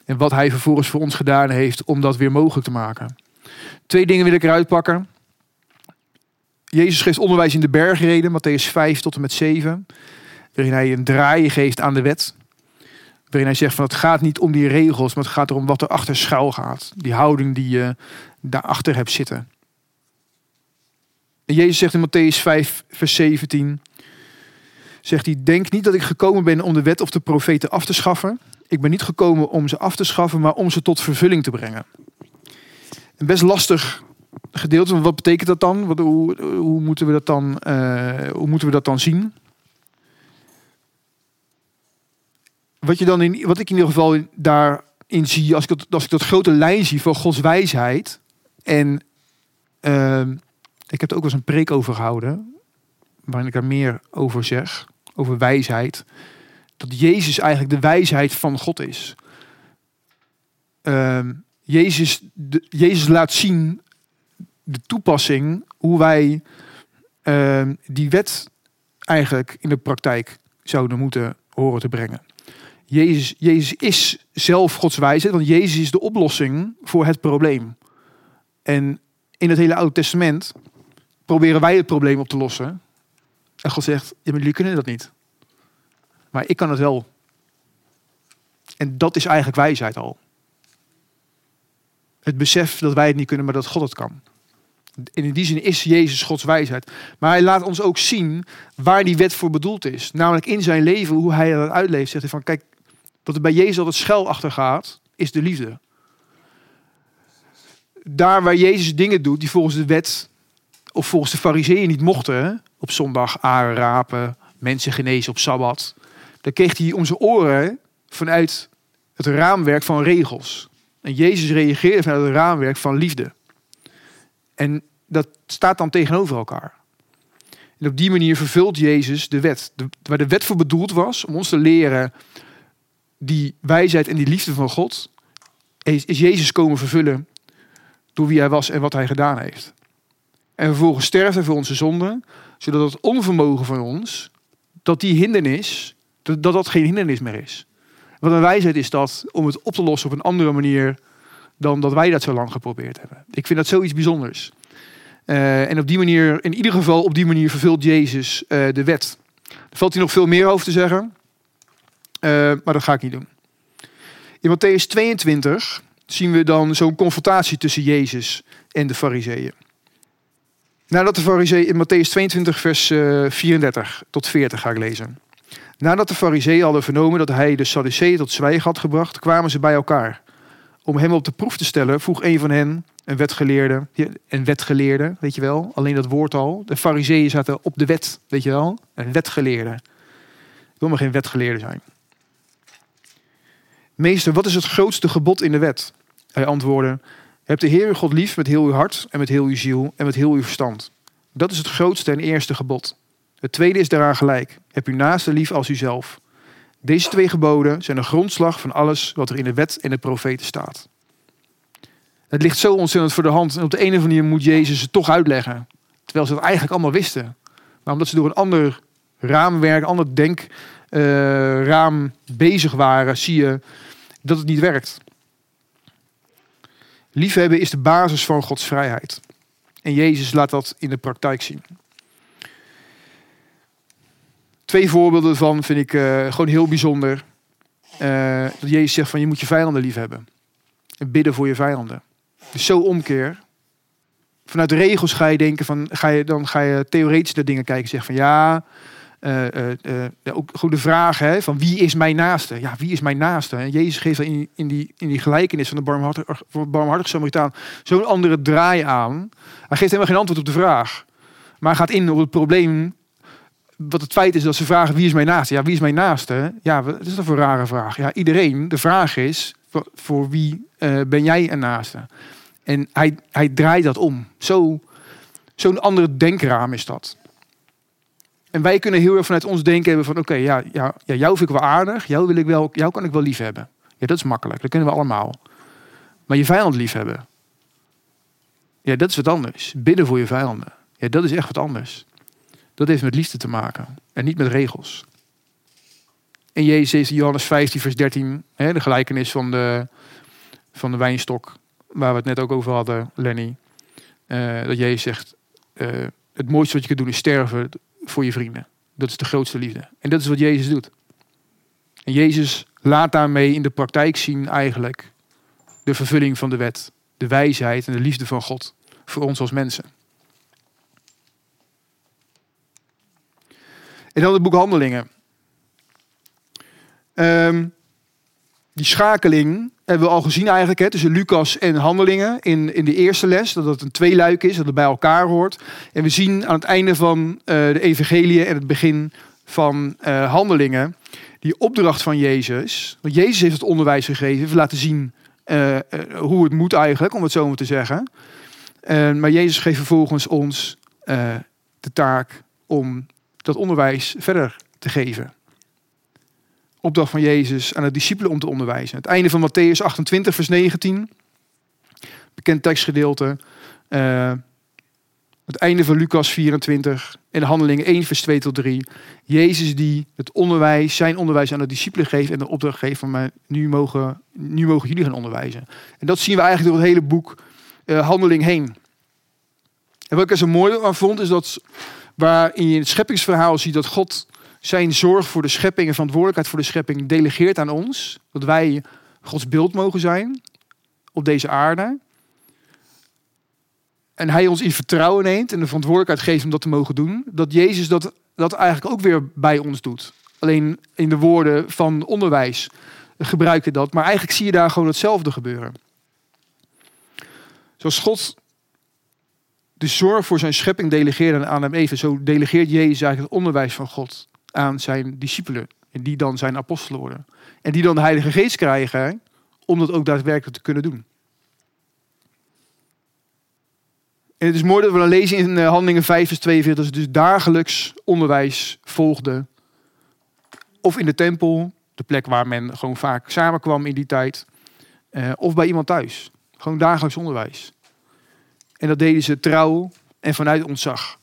En wat hij vervolgens voor ons gedaan heeft om dat weer mogelijk te maken. Twee dingen wil ik eruit pakken. Jezus geeft onderwijs in de bergreden, Matthäus 5 tot en met 7. Waarin hij een draai geeft aan de wet. Waarin hij zegt van het gaat niet om die regels, maar het gaat erom wat er achter schuil gaat. Die houding die je daarachter hebt zitten. En Jezus zegt in Matthäus 5 vers 17. Zegt hij, denk niet dat ik gekomen ben om de wet of de profeten af te schaffen. Ik ben niet gekomen om ze af te schaffen, maar om ze tot vervulling te brengen. En best lastig gedeelte. Wat betekent dat dan? Hoe, moeten we dat dan, uh, hoe moeten we dat dan zien? Wat, je dan in, wat ik in ieder geval daarin zie, als ik, dat, als ik dat grote lijn zie van Gods wijsheid. En uh, ik heb er ook wel eens een preek over gehouden, waarin ik er meer over zeg, over wijsheid. Dat Jezus eigenlijk de wijsheid van God is. Uh, Jezus, Jezus laat zien de toepassing, hoe wij uh, die wet eigenlijk in de praktijk zouden moeten horen te brengen. Jezus, Jezus is zelf Gods wijze, want Jezus is de oplossing voor het probleem. En in het hele Oude Testament proberen wij het probleem op te lossen. En God zegt, jullie kunnen dat niet. Maar ik kan het wel. En dat is eigenlijk wijsheid al. Het besef dat wij het niet kunnen, maar dat God het kan. In die zin is Jezus Gods wijsheid. Maar hij laat ons ook zien waar die wet voor bedoeld is. Namelijk in zijn leven, hoe hij dat uitleeft. Zegt hij van, kijk, wat er bij Jezus altijd schuil achter gaat, is de liefde. Daar waar Jezus dingen doet die volgens de wet of volgens de fariseeën niet mochten, op zondag aren rapen, mensen genezen op Sabbat, dan kreeg hij zijn oren vanuit het raamwerk van regels. En Jezus reageerde vanuit het raamwerk van liefde. En dat staat dan tegenover elkaar. En op die manier vervult Jezus de wet. De, waar de wet voor bedoeld was, om ons te leren die wijsheid en die liefde van God, is, Jezus komen vervullen door wie hij was en wat hij gedaan heeft. En vervolgens sterft hij voor onze zonden, zodat het onvermogen van ons, dat die hindernis, dat dat geen hindernis meer is. Wat een wijsheid is dat om het op te lossen op een andere manier dan dat wij dat zo lang geprobeerd hebben. Ik vind dat zoiets bijzonders. Uh, en op die manier, in ieder geval op die manier vervult Jezus uh, de wet. Er valt hier nog veel meer over te zeggen, uh, maar dat ga ik niet doen. In Matthäus 22 zien we dan zo'n confrontatie tussen Jezus en de fariseeën. Nadat de fariseeën, in Matthäus 22 vers 34 tot 40 ga ik lezen. Nadat de fariseeën hadden vernomen dat hij de Sadduceeën tot zwijgen had gebracht, kwamen ze bij elkaar. Om hem op de proef te stellen, vroeg een van hen, een wetgeleerde, een wetgeleerde, weet je wel, alleen dat woord al. De fariseeën zaten op de wet, weet je wel, een wetgeleerde. Wil maar geen wetgeleerde zijn. Meester, wat is het grootste gebod in de wet? Hij antwoordde, heb de Heer God lief met heel uw hart en met heel uw ziel en met heel uw verstand. Dat is het grootste en eerste gebod. Het tweede is daaraan gelijk. Heb uw naaste lief als uzelf. Deze twee geboden zijn de grondslag van alles wat er in de wet en de profeten staat. Het ligt zo ontzettend voor de hand. En op de ene of andere manier moet Jezus het toch uitleggen. Terwijl ze het eigenlijk allemaal wisten. Maar omdat ze door een ander raamwerk, ander denkraam uh, bezig waren, zie je dat het niet werkt. Liefhebben is de basis van Gods vrijheid. En Jezus laat dat in de praktijk zien. Twee voorbeelden van vind ik uh, gewoon heel bijzonder. Uh, dat Jezus zegt van je moet je vijanden lief hebben. En bidden voor je vijanden. Dus zo omkeer. Vanuit regels ga je denken van, ga je, dan ga je theoretisch naar dingen kijken. Zeg van ja, uh, ook goede vraag hè, van wie is mijn naaste? Ja, wie is mijn naaste? Jezus geeft in, in, die, in die gelijkenis van de barmhartige, barmhartige Samaritaan zo'n andere draai aan. Hij geeft helemaal geen antwoord op de vraag. Maar gaat in op het probleem wat het feit is dat ze vragen wie is mijn naaste? Ja, wie is mijn naaste? Ja, wat is dat voor een rare vraag? Ja, iedereen. De vraag is voor, wie uh, ben jij een naaste? En hij, hij draait dat om. Zo'n zo andere denkraam is dat. En wij kunnen heel erg vanuit ons denken hebben van oké, ja, ja, ja, jou vind ik wel aardig, jou, wil ik wel, jou kan ik wel lief hebben. Ja, dat is makkelijk, dat kunnen we allemaal. Maar je vijand lief hebben, ja, dat is wat anders. Bidden voor je vijanden, ja, dat is echt wat anders. Dat heeft met liefde te maken en niet met regels. En Jezus in Johannes 15, vers 13, hè, de gelijkenis van de, van de wijnstok, waar we het net ook over hadden, Lenny. Uh, dat Jezus zegt, uh, het mooiste wat je kunt doen is sterven voor je vrienden. Dat is de grootste liefde. En dat is wat Jezus doet. En Jezus laat daarmee in de praktijk zien eigenlijk de vervulling van de wet, de wijsheid en de liefde van God voor ons als mensen. En dan het boek Handelingen. Um, die schakeling hebben we al gezien eigenlijk hè, tussen Lucas en Handelingen in, in de eerste les. Dat het een tweeluik is, dat het bij elkaar hoort. En we zien aan het einde van uh, de evangelie en het begin van uh, Handelingen die opdracht van Jezus. Want Jezus heeft het onderwijs gegeven, heeft laten zien uh, hoe het moet eigenlijk, om het zo maar te zeggen. maar Jezus geeft vervolgens ons de taak om dat onderwijs verder te geven opdracht van Jezus aan de discipelen om te onderwijzen. Het einde van Matthäus 28, vers 19. Bekend tekstgedeelte. Uh, het einde van Lucas 24 en de handelingen 1, vers 2 tot 3. Jezus die het onderwijs, zijn onderwijs aan de discipelen geeft en de opdracht geeft van mij, nu mogen, nu mogen jullie gaan onderwijzen. En dat zien we eigenlijk door het hele boek uh, Handeling heen. En wat ik er zo mooi aan vond, is dat waarin je in het scheppingsverhaal ziet dat God zijn zorg voor de schepping en verantwoordelijkheid voor de schepping delegeert aan ons. Dat wij Gods beeld mogen zijn op deze aarde. En hij ons in vertrouwen neemt en de verantwoordelijkheid geeft om dat te mogen doen. Dat Jezus dat, dat eigenlijk ook weer bij ons doet. Alleen in de woorden van onderwijs gebruikte dat. Maar eigenlijk zie je daar gewoon hetzelfde gebeuren. Zoals God de zorg voor zijn schepping delegeerde aan hem even, zo delegeert Jezus eigenlijk het onderwijs van God aan zijn discipelen. En die dan zijn apostelen worden. En die dan de Heilige Geest krijgen om dat ook daadwerkelijk te kunnen doen. En het is mooi dat we dan lezen in eh, Handelingen 5 vers 42 dat ze dus dagelijks onderwijs volgden. Of in de tempel, de plek waar men gewoon vaak samenkwam in die tijd. Uh, of bij iemand thuis. Gewoon dagelijks onderwijs. En dat deden ze trouw en vanuit ontzag.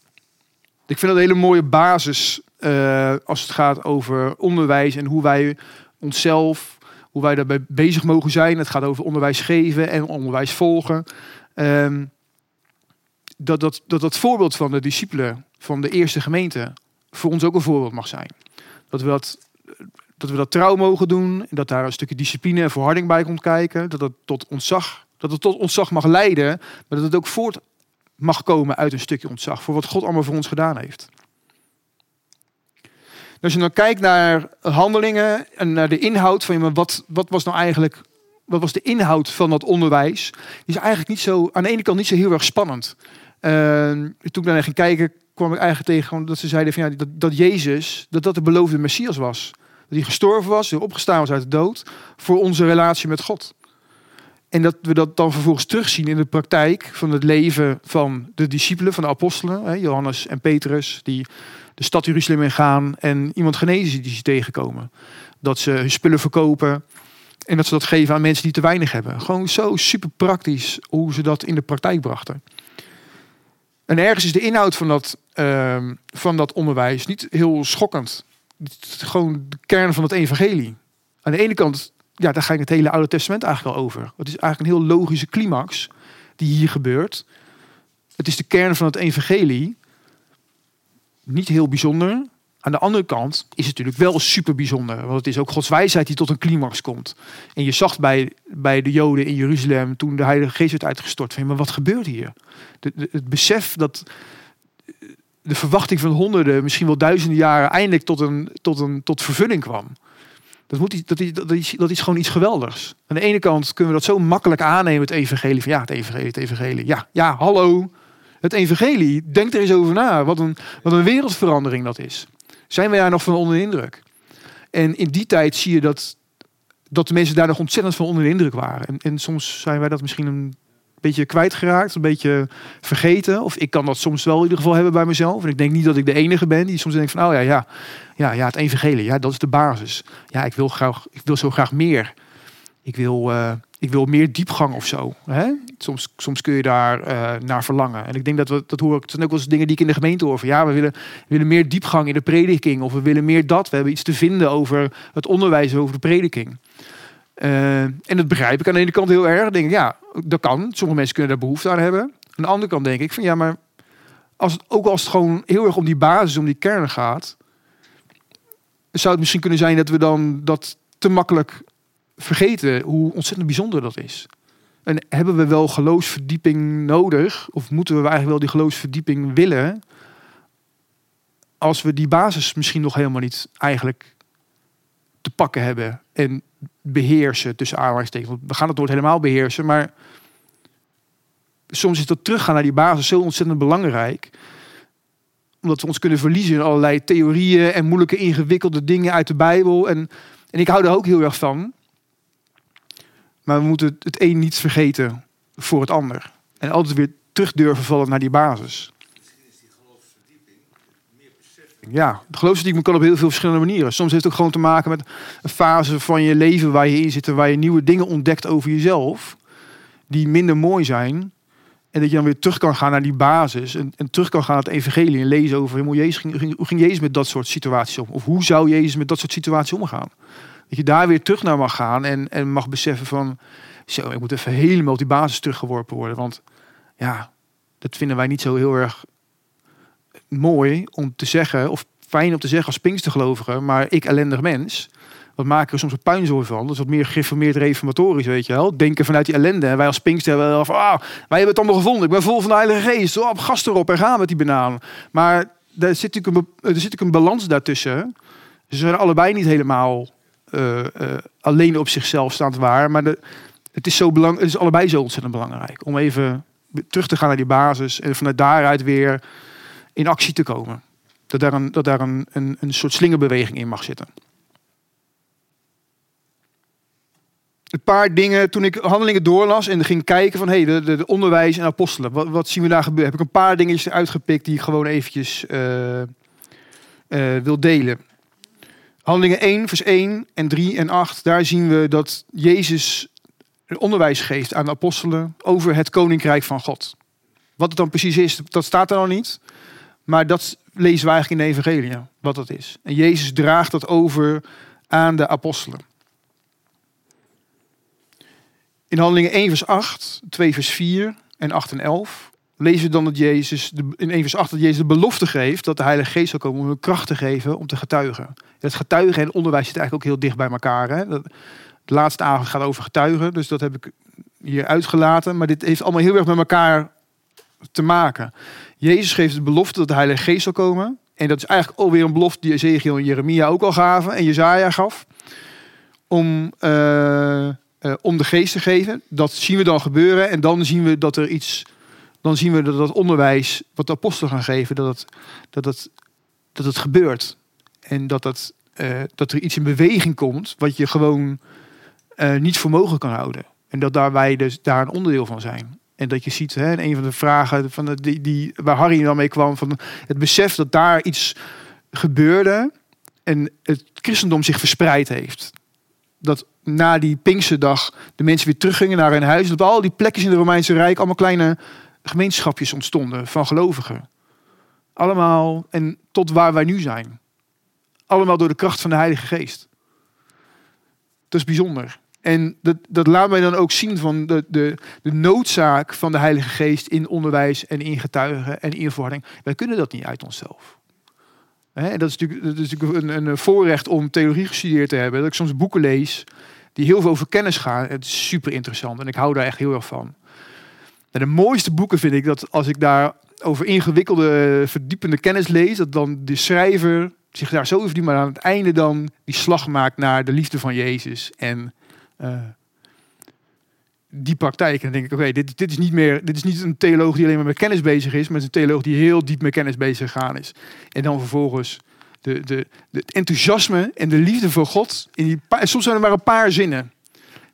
Ik vind dat een hele mooie basis uh, als het gaat over onderwijs en hoe wij onszelf, hoe wij daarbij bezig mogen zijn. Het gaat over onderwijs geven en onderwijs volgen. Um, dat, dat, dat dat voorbeeld van de discipelen van de eerste gemeente voor ons ook een voorbeeld mag zijn. Dat we dat, dat, we dat trouw mogen doen. En dat daar een stukje discipline en volharding bij komt kijken. Dat het tot ontzag, dat het tot ontzag mag leiden. Maar dat het ook voort mag komen uit een stukje ontzag. Voor wat God allemaal voor ons gedaan heeft. Als je dan kijkt naar handelingen en naar de inhoud van wat, wat was nou eigenlijk, wat was de inhoud van dat onderwijs? Die is eigenlijk niet zo, aan de ene kant niet zo heel erg spannend. Uh, toen ik naar ging kijken, kwam ik eigenlijk tegen dat ze zeiden van, ja, dat, dat Jezus, dat dat de beloofde Messias was. Dat hij gestorven was, opgestaan was uit de dood voor onze relatie met God. En dat we dat dan vervolgens terugzien in de praktijk van het leven van de discipelen, van de apostelen, Johannes en Petrus, die de stad Jeruzalem ingaan en iemand genezen die ze tegenkomen. Dat ze hun spullen verkopen en dat ze dat geven aan mensen die te weinig hebben. Gewoon zo super praktisch hoe ze dat in de praktijk brachten. En ergens is de inhoud van dat, uh, van dat onderwijs niet heel schokkend. Gewoon de kern van het evangelie. Aan de ene kant, ja, daar ging het hele Oude Testament eigenlijk al over. Het is eigenlijk een heel logische climax die hier gebeurt. Het is de kern van het evangelie. Niet heel bijzonder, aan de andere kant is het natuurlijk wel super bijzonder. Want het is ook Gods wijsheid die tot een climax komt. En je zag bij, bij de Joden in Jeruzalem toen de Heilige Geest werd uitgestort. Maar wat gebeurt hier? De, het besef dat de verwachting van honderden, misschien wel duizenden jaren eindelijk tot, een, tot, een, tot vervulling kwam. Dat, dat is gewoon iets geweldigs. Aan de ene kant kunnen we dat zo makkelijk aannemen, het evangelie. Van ja, het evangelie, het evangelie. Ja, ja, hallo. Het evangelie, denk er eens over na. Wat een, wat een wereldverandering dat is zijn we daar nog van onder de indruk. En in die tijd zie je dat, dat de mensen daar nog ontzettend van onder de indruk waren. En, en soms zijn wij dat misschien een beetje kwijtgeraakt, een beetje vergeten. Of ik kan dat soms wel in ieder geval hebben bij mezelf. En ik denk niet dat ik de enige ben die soms denkt van, oh ja, ja, ja, ja het evangelie, ja, dat is de basis. Ja, ik wil, graag, ik wil zo graag meer. Ik wil, uh, ik wil meer diepgang of zo. Hè? Soms, soms kun je daar uh, naar verlangen. En ik denk dat we, dat hoor ik, zijn ook wel eens dingen die ik in de gemeente hoor. Van, ja, we willen, we willen meer diepgang in de prediking. Of we willen meer dat. We hebben iets te vinden over het onderwijs, over de prediking. Uh, en dat begrijp ik aan de ene kant heel erg. Ik denk, ja, dat kan. Sommige mensen kunnen daar behoefte aan hebben. Aan de andere kant denk ik van, ja, maar als het, ook als het gewoon heel erg om die basis, om die kern gaat, zou het misschien kunnen zijn dat we dan dat te makkelijk vergeten hoe ontzettend bijzonder dat is. En hebben we wel geloofsverdieping nodig? Of moeten we eigenlijk wel die geloofsverdieping willen? Als we die basis misschien nog helemaal niet eigenlijk te pakken hebben en beheersen tussen aanhalingstekens. We gaan het nooit helemaal beheersen, maar soms is dat teruggaan naar die basis zo ontzettend belangrijk. Omdat we ons kunnen verliezen in allerlei theorieën en moeilijke ingewikkelde dingen uit de Bijbel. En, en ik hou er ook heel erg van. Maar we moeten het een niet vergeten voor het ander. En altijd weer terug durven vallen naar die basis. Ja, de geloofsverdieping kan op heel veel verschillende manieren. Soms heeft het ook gewoon te maken met een fase van je leven waar je in zit en waar je nieuwe dingen ontdekt over jezelf, die minder mooi zijn. En dat je dan weer terug kan gaan naar die basis en, en terug kan gaan naar het evangelie en lezen over hoe, Jezus ging, hoe ging Jezus met dat soort situaties om? Of hoe zou Jezus met dat soort situaties omgaan? Dat je daar weer terug naar mag gaan en, en mag beseffen van... Zo, ik moet even helemaal op die basis teruggeworpen worden. Want ja, dat vinden wij niet zo heel erg mooi om te zeggen, of fijn om te zeggen als Pinkstergelovige, maar ik ellendig mens. Wat maken er soms een puinzooi van? Dat is wat meer gereformeerd reformatorisch, weet je wel. Denken vanuit die ellende. En wij als Pinkster hebben wel van, ah, wij hebben het allemaal gevonden. Ik ben vol van de Heilige Geest. Oh, gast erop en gaan met die banaan. Maar er zit natuurlijk een, er zit natuurlijk een balans daartussen. Ze zijn allebei niet helemaal eh, eh, alleen op zichzelf staand waar. Maar de, het, is zo belang, het is allebei zo ontzettend belangrijk. Om even terug te gaan naar die basis. En vanuit daaruit weer in actie te komen. Dat daar een, dat daar een, een, een soort slingerbeweging in mag zitten. Een paar dingen, toen ik handelingen doorlas en ging kijken van hey, de, de, de onderwijs en apostelen, wat, wat zien we daar gebeuren? Heb ik een paar dingetjes uitgepikt die ik gewoon eventjes eh, eh, wil delen. Handelingen 1, vers 1 en 3 en 8, daar zien we dat Jezus onderwijs geeft aan de apostelen over het koninkrijk van God. Wat het dan precies is, dat staat er nog niet. Maar dat lezen we eigenlijk in de evangelie, wat dat is. En Jezus draagt dat over aan de apostelen. In handelingen 1 vers 8, 2 vers 4 en 8 en 11 lezen we dan dat Jezus, in 1 vers 8, dat Jezus de belofte geeft dat de Heilige Geest zal komen om hun kracht te geven om te getuigen. Het getuigen en onderwijs zit eigenlijk ook heel dicht bij elkaar. Hè? De laatste avond gaat over getuigen, dus dat heb ik hier uitgelaten. Maar dit heeft allemaal heel erg met elkaar te maken. Jezus geeft de belofte dat de Heilige Geest zal komen. En dat is eigenlijk alweer een belofte die Ezekiel en Jeremia ook al gaven en Jezaja gaf. Om, eh, eh, om de geest te geven. Dat zien we dan gebeuren. En dan zien we dat er iets. Dan zien we dat dat onderwijs wat de apostelen gaan geven, dat het, dat dat het gebeurt. En dat, het, eh, dat er iets in beweging komt wat je gewoon niet voor mogelijk kan houden. En dat daar wij dus daar een onderdeel van zijn. En dat je ziet, hè, een van de vragen van de, die, die, waar Harry dan mee kwam, van het besef dat daar iets gebeurde en het christendom zich verspreid heeft. Dat na die Pinksterdag de mensen weer teruggingen naar hun huis. Dat op al die plekjes in het Romeinse Rijk allemaal kleine gemeenschapjes ontstonden van gelovigen. Allemaal en tot waar wij nu zijn. Allemaal door de kracht van de Heilige Geest. Dat is bijzonder. En dat, dat laat mij dan ook zien van de, de, de noodzaak van de Heilige Geest in onderwijs en in getuigen en in. Wij kunnen dat niet uit onszelf. Hè, en dat is natuurlijk, een, een voorrecht om theologie gestudeerd te hebben. Dat ik soms boeken lees die heel veel over kennis gaan. Het is super interessant en ik hou daar echt heel erg van. De mooiste boeken vind ik dat als ik daar over ingewikkelde, verdiepende kennis lees, dat dan de schrijver zich daar zo verdiept, maar aan het einde dan die slag maakt naar de liefde van Jezus en die praktijk. En dan denk ik, oké, dit, dit is niet meer, dit is niet een theoloog die alleen maar met kennis bezig is, maar het is een theoloog die heel diep met kennis bezig gegaan is. En dan vervolgens de, de, het enthousiasme en de liefde voor God. In die soms zijn er maar een paar zinnen.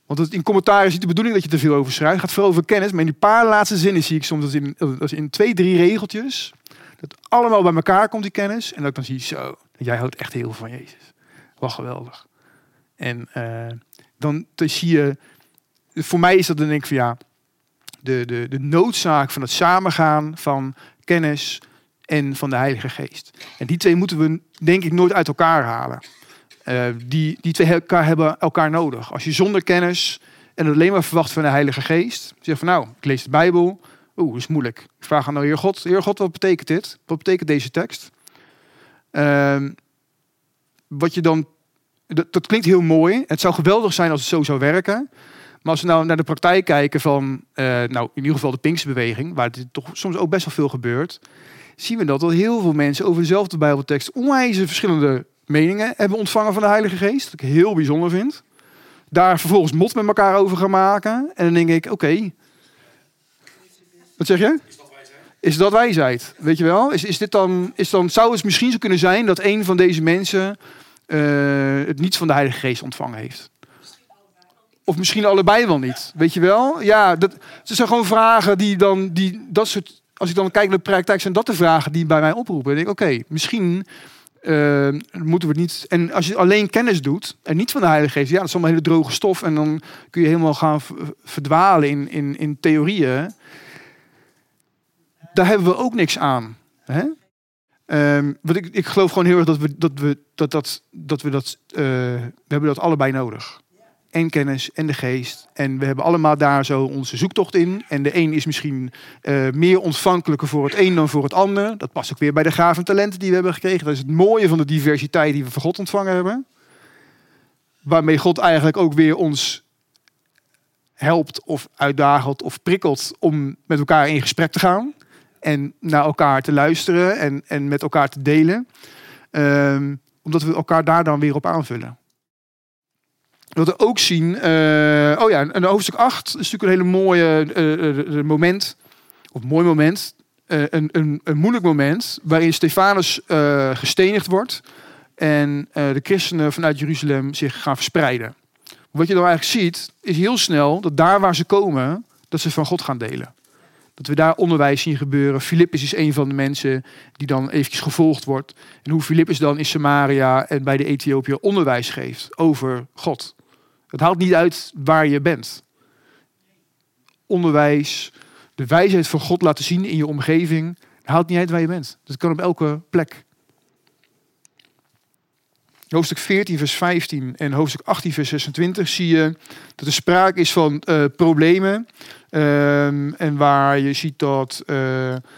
Want het, in commentaar is niet de bedoeling dat je te veel over schrijft. Het gaat veel over kennis. Maar in die paar laatste zinnen zie ik soms dat in, dat in twee, drie regeltjes. Dat allemaal bij elkaar komt die kennis. En dat ik dan zie, zo, jij houdt echt heel veel van Jezus. Wat geweldig. En eh, dan, zie je, voor mij is dat denk ik van ja, de, de, de noodzaak van het samengaan van kennis en van de Heilige Geest. En die twee moeten we denk ik nooit uit elkaar halen. Eh, die, die twee elkaar hebben elkaar nodig. Als je zonder kennis en alleen maar verwacht van de Heilige Geest, zeg van nou, ik lees de Bijbel, oeh, dat is moeilijk. Ik vraag aan de Heer God, Heer God, wat betekent dit? Wat betekent deze tekst? Ehm, wat je dan, dat, dat klinkt heel mooi. Het zou geweldig zijn als het zo zou werken. Maar als we nou naar de praktijk kijken van, eh, nou in ieder geval de Pinksterbeweging, waar dit toch soms ook best wel veel gebeurt, zien we dat er heel veel mensen over dezelfde Bijbeltekst onwijze verschillende meningen hebben ontvangen van de Heilige Geest. Wat ik heel bijzonder vind. Daar vervolgens mot met elkaar over gaan maken. En dan denk ik, oké. Wat zeg je? Is dat wijsheid? Weet je wel? Is, is dit dan, is dan, zou het misschien zo kunnen zijn dat een van deze mensen eh, het niet van de Heilige Geest ontvangen heeft? Of misschien allebei wel niet. Weet je wel? Ja, dat, het zijn gewoon vragen die dan, die, dat soort, als ik dan kijk naar de praktijk, zijn dat de vragen die bij mij oproepen. Dan denk ik, oké, misschien eh, moeten we het niet. En als je alleen kennis doet en niet van de Heilige Geest, ja, dat is allemaal hele droge stof. En dan kun je helemaal gaan verdwalen in, in, in theorieën. Daar hebben we ook niks aan. Hè? Ehm, want ik, ik geloof gewoon heel erg dat we dat, we, dat, dat, dat, we dat, eh, we hebben dat allebei nodig. en kennis en de geest. En we hebben allemaal daar zo onze zoektocht in. En de een is misschien eh, meer ontvankelijker voor het een dan voor het ander. Dat past ook weer bij de gaven en talenten die we hebben gekregen. Dat is het mooie van de diversiteit die we van God ontvangen hebben. Waarmee God eigenlijk ook weer ons helpt of uitdagelt of prikkelt om met elkaar in gesprek te gaan. En naar elkaar te luisteren en, en met elkaar te delen. Ehm, omdat we elkaar daar dan weer op aanvullen. Wat we ook zien, eh, oh ja, een hoofdstuk 8 is natuurlijk een hele mooie uh, moment, of mooi moment, een, een, een, moeilijk moment, waarin Stefanus gestenigd wordt en de christenen vanuit Jeruzalem zich gaan verspreiden. Wat je dan eigenlijk ziet, is heel snel dat daar waar ze komen, dat ze van God gaan delen. Dat we daar onderwijs zien gebeuren. Filippus is een van de mensen die dan eventjes gevolgd wordt. En hoe Filippus dan in Samaria en bij de Ethiopië onderwijs geeft over God. Het haalt niet uit waar je bent. Onderwijs, de wijsheid van God laten zien in je omgeving, haalt niet uit waar je bent. Dat kan op elke plek. Hoofdstuk 14, vers 15 en hoofdstuk 18, vers 26 zie je dat er sprake is van uh, problemen. Um, en waar je ziet dat, uh,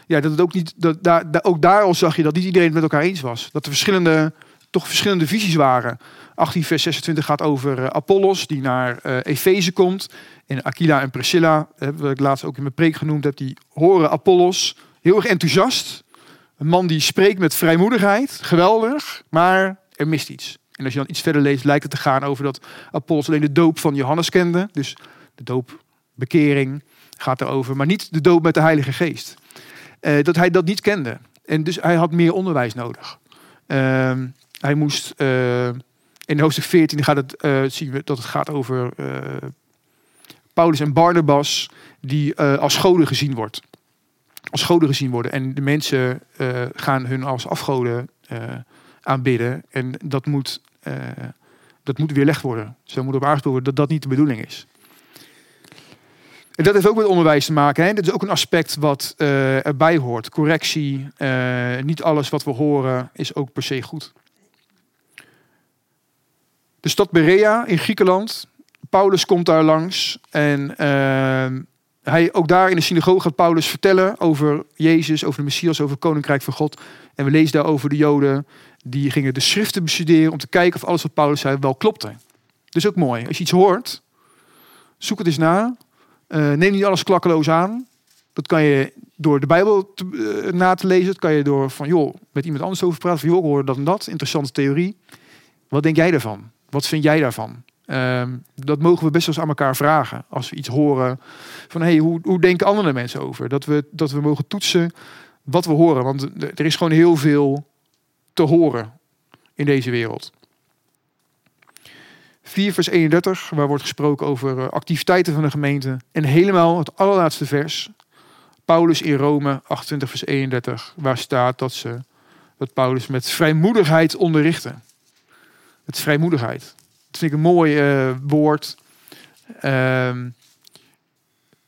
ja, dat het ook niet, dat, daar, ook daar al zag je dat niet iedereen het met elkaar eens was. Dat er verschillende, toch verschillende visies waren. 18 vers 26 gaat over uh, Apollos, die naar uh, Efeze komt. En Aquila en Priscilla, wat ik laatst ook in mijn preek genoemd heb, die horen Apollos heel erg enthousiast. Een man die spreekt met vrijmoedigheid, geweldig, maar er mist iets. En als je dan iets verder leest, lijkt het te gaan over dat Apollos alleen de doop van Johannes kende. Dus de doop, bekering gaat erover, maar niet de doop met de Heilige Geest. Uh, dat hij dat niet kende. En dus hij had meer onderwijs nodig. Uh, hij moest uh, in hoofdstuk 14 gaat het, uh, zien we dat het gaat over Paulus en Barnabas, die als goden gezien wordt. Als goden gezien worden. En de mensen gaan hun als afgoden aanbidden. En dat moet, uh, dat moet weerlegd worden. Zo moet op aangesproken worden dat dat niet de bedoeling is. En dat heeft ook met onderwijs te maken. Hè? Dat is ook een aspect wat uh, erbij hoort. Correctie, uh, niet alles wat we horen is ook per se goed. De stad Berea in Griekenland. Paulus komt daar langs en hij, ook daar in de synagoge gaat Paulus vertellen over Jezus, over de Messias, over het Koninkrijk van God. En we lezen daar over de Joden die gingen de schriften bestuderen om te kijken of alles wat Paulus zei wel klopte. Dus ook mooi. Als je iets hoort, zoek het eens na. Uh, neem niet alles klakkeloos aan. Dat kan je door de Bijbel te, uh, na te lezen. Dat kan je door van, joh, met iemand anders over praten. Van, joh, hoor dat en dat. Interessante theorie. Wat denk jij daarvan? Wat vind jij daarvan? Um, dat mogen we best wel eens aan elkaar vragen. Als we iets horen van, hey, hoe, hoe denken andere mensen over? Dat we, dat we mogen toetsen wat we horen. Want er is gewoon heel veel te horen in deze wereld. 4 vers 31, waar wordt gesproken over eh, activiteiten van de gemeente. En helemaal het allerlaatste vers, Paulus in Rome 28 vers 31, waar staat dat, ze, dat Paulus met vrijmoedigheid onderrichten. Met vrijmoedigheid. Dat vind ik een mooi uh, woord. Uh,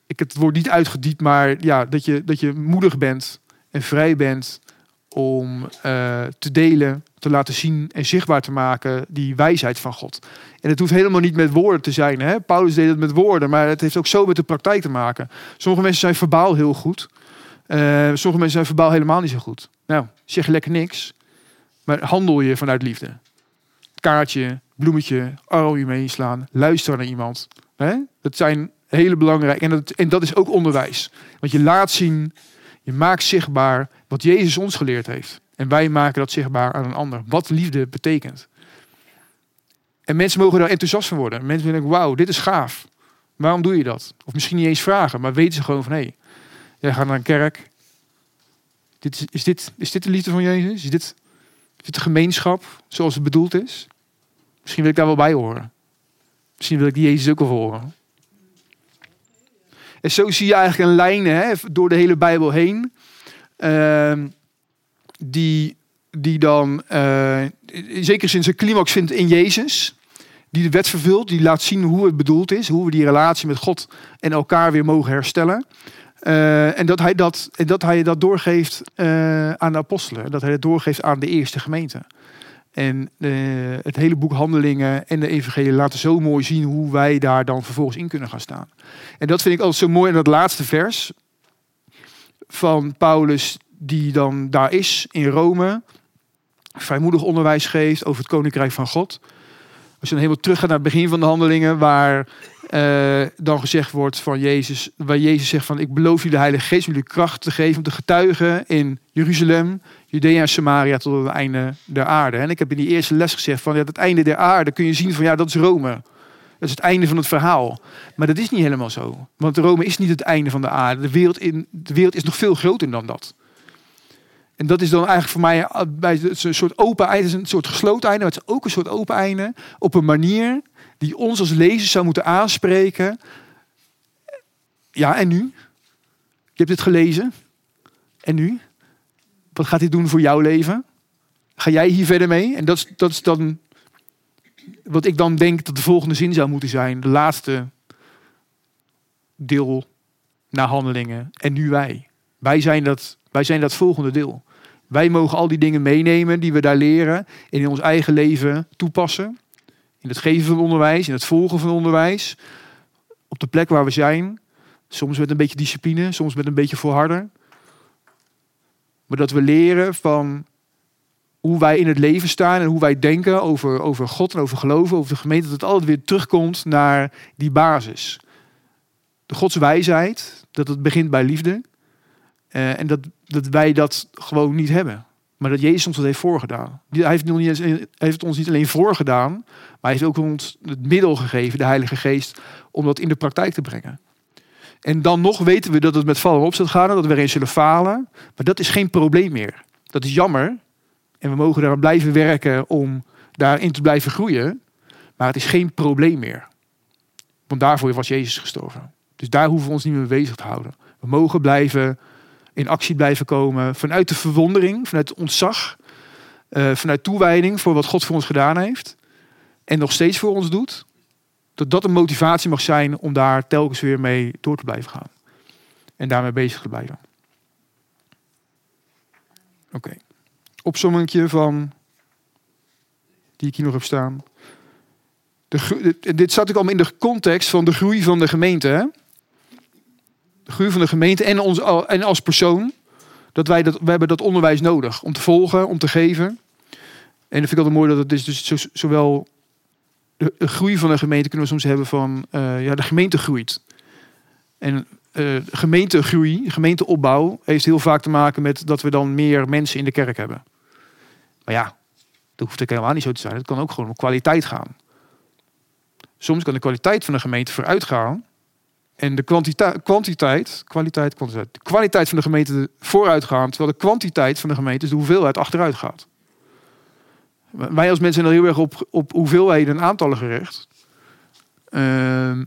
ik heb het woord niet uitgediept, maar ja, dat je, dat je moedig bent en vrij bent om uh, te delen, te laten zien en zichtbaar te maken die wijsheid van God. En het hoeft helemaal niet met woorden te zijn. Hè? Paulus deed het met woorden, maar het heeft ook zo met de praktijk te maken. Sommige mensen zijn verbaal heel goed. Uh, sommige mensen zijn verbaal helemaal niet zo goed. Nou, zeg lekker niks, maar handel je vanuit liefde. Kaartje, bloemetje, arm je meeslaan, luister naar iemand. Hè? Dat zijn hele belangrijke. En dat, en dat is ook onderwijs. Want je laat zien, je maakt zichtbaar wat Jezus ons geleerd heeft. En wij maken dat zichtbaar aan een ander. Wat liefde betekent. En mensen mogen daar enthousiast van worden. Mensen denken, wauw, dit is gaaf. Waarom doe je dat? Of misschien niet eens vragen, maar weten ze gewoon van, hé, hey, jij gaat naar een kerk. Dit is, is, dit, is dit de liefde van Jezus? Is dit, is dit de gemeenschap zoals het bedoeld is? Misschien wil ik daar wel bij horen. Misschien wil ik die Jezus ook wel horen. En zo zie je eigenlijk een lijn hè, door de hele Bijbel heen. Uh, die, die dan uh, zeker sinds een climax vindt in Jezus. Die de wet vervult, die laat zien hoe het bedoeld is. Hoe we die relatie met God en elkaar weer mogen herstellen. Uh, en, dat hij dat, dat hij dat doorgeeft uh, aan de apostelen. Dat hij dat doorgeeft aan de eerste gemeente. En eh, het hele boek Handelingen en de Evangelie laten zo mooi zien hoe wij daar dan vervolgens in kunnen gaan staan. En dat vind ik altijd zo mooi in dat laatste vers van Paulus, die dan daar is in Rome, vrijmoedig onderwijs geeft over het koninkrijk van God. Als je dan helemaal terug gaat naar het begin van de handelingen, waar eh, dan gezegd wordt van Jezus, waar Jezus zegt van ik beloof jullie de Heilige Geest jullie kracht te geven om te getuigen in Jeruzalem, Judea en Samaria tot het einde der aarde. En ik heb in die eerste les gezegd van ja, het einde der aarde kun je zien van ja, dat is Rome. Dat is het einde van het verhaal. Maar dat is niet helemaal zo. Want Rome is niet het einde van de aarde. De wereld, in, de wereld is nog veel groter dan dat. En dat is dan eigenlijk voor mij bij een soort open einde, een soort gesloten einde, maar het is ook een soort open einde op een manier die ons als lezers zou moeten aanspreken. Ja, en nu? Je hebt het gelezen. En nu? Wat gaat dit doen voor jouw leven? Ga jij hier verder mee? En dat dat is dan wat ik dan denk dat de volgende zin zou moeten zijn. De laatste deel naar handelingen. En nu wij. Wij zijn dat, wij zijn dat volgende deel. Wij mogen al die dingen meenemen die we daar leren en in ons eigen leven toepassen. In het geven van onderwijs, in het volgen van onderwijs. Op de plek waar we zijn. Soms met een beetje discipline, soms met een beetje volharden. Maar dat we leren van hoe wij in het leven staan en hoe wij denken over, over God en over geloven, over de gemeente, dat het altijd weer terugkomt naar die basis. De Gods wijsheid, dat het begint bij liefde. Uh, en dat, dat wij dat gewoon niet hebben. Maar dat Jezus ons dat heeft voorgedaan. Hij heeft, niet, ons niet alleen voorgedaan, maar hij heeft ook ons het middel gegeven, de Heilige Geest, om dat in de praktijk te brengen. En dan nog weten we dat het met vallen op gaat gaan, dat we erin zullen falen. Maar dat is geen probleem meer. Dat is jammer. En we mogen daar blijven werken om daarin te blijven groeien. Maar het is geen probleem meer. Want daarvoor was Jezus gestorven. Dus daar hoeven we ons niet meer bezig te houden. We mogen blijven in actie blijven komen vanuit de verwondering, vanuit ontzag, uh, vanuit toewijding voor wat God voor ons gedaan heeft en nog steeds voor ons doet. Dat dat een motivatie mag zijn om daar telkens weer mee door te blijven gaan. En daarmee bezig te blijven. Oké. Opzommingje van die ik hier nog heb staan. De, dit zat ik allemaal in de context van de groei van de gemeente. De groei van de gemeente en, ons, en als persoon, dat wij dat, we hebben dat onderwijs nodig om te volgen, om te geven. En dat vind ik altijd mooi dat het is dus zo, zowel de, groei van de gemeente kunnen we soms hebben van uh, ja, de gemeente groeit. En uh, gemeentegroei, gemeenteopbouw, heeft heel vaak te maken met dat we dan meer mensen in de kerk hebben. Maar ja, dat hoeft ook helemaal niet zo te zijn. Het kan ook gewoon om kwaliteit gaan. Soms kan de kwaliteit van de gemeente vooruit gaan en de kwantiteit, kwantiteit, kwaliteit, de kwaliteit van de gemeente vooruit gaan, terwijl de kwantiteit van de gemeente, dus de hoeveelheid, achteruit gaat. Wij als mensen zijn er heel erg op, op hoeveelheden en aantallen gericht. Uh,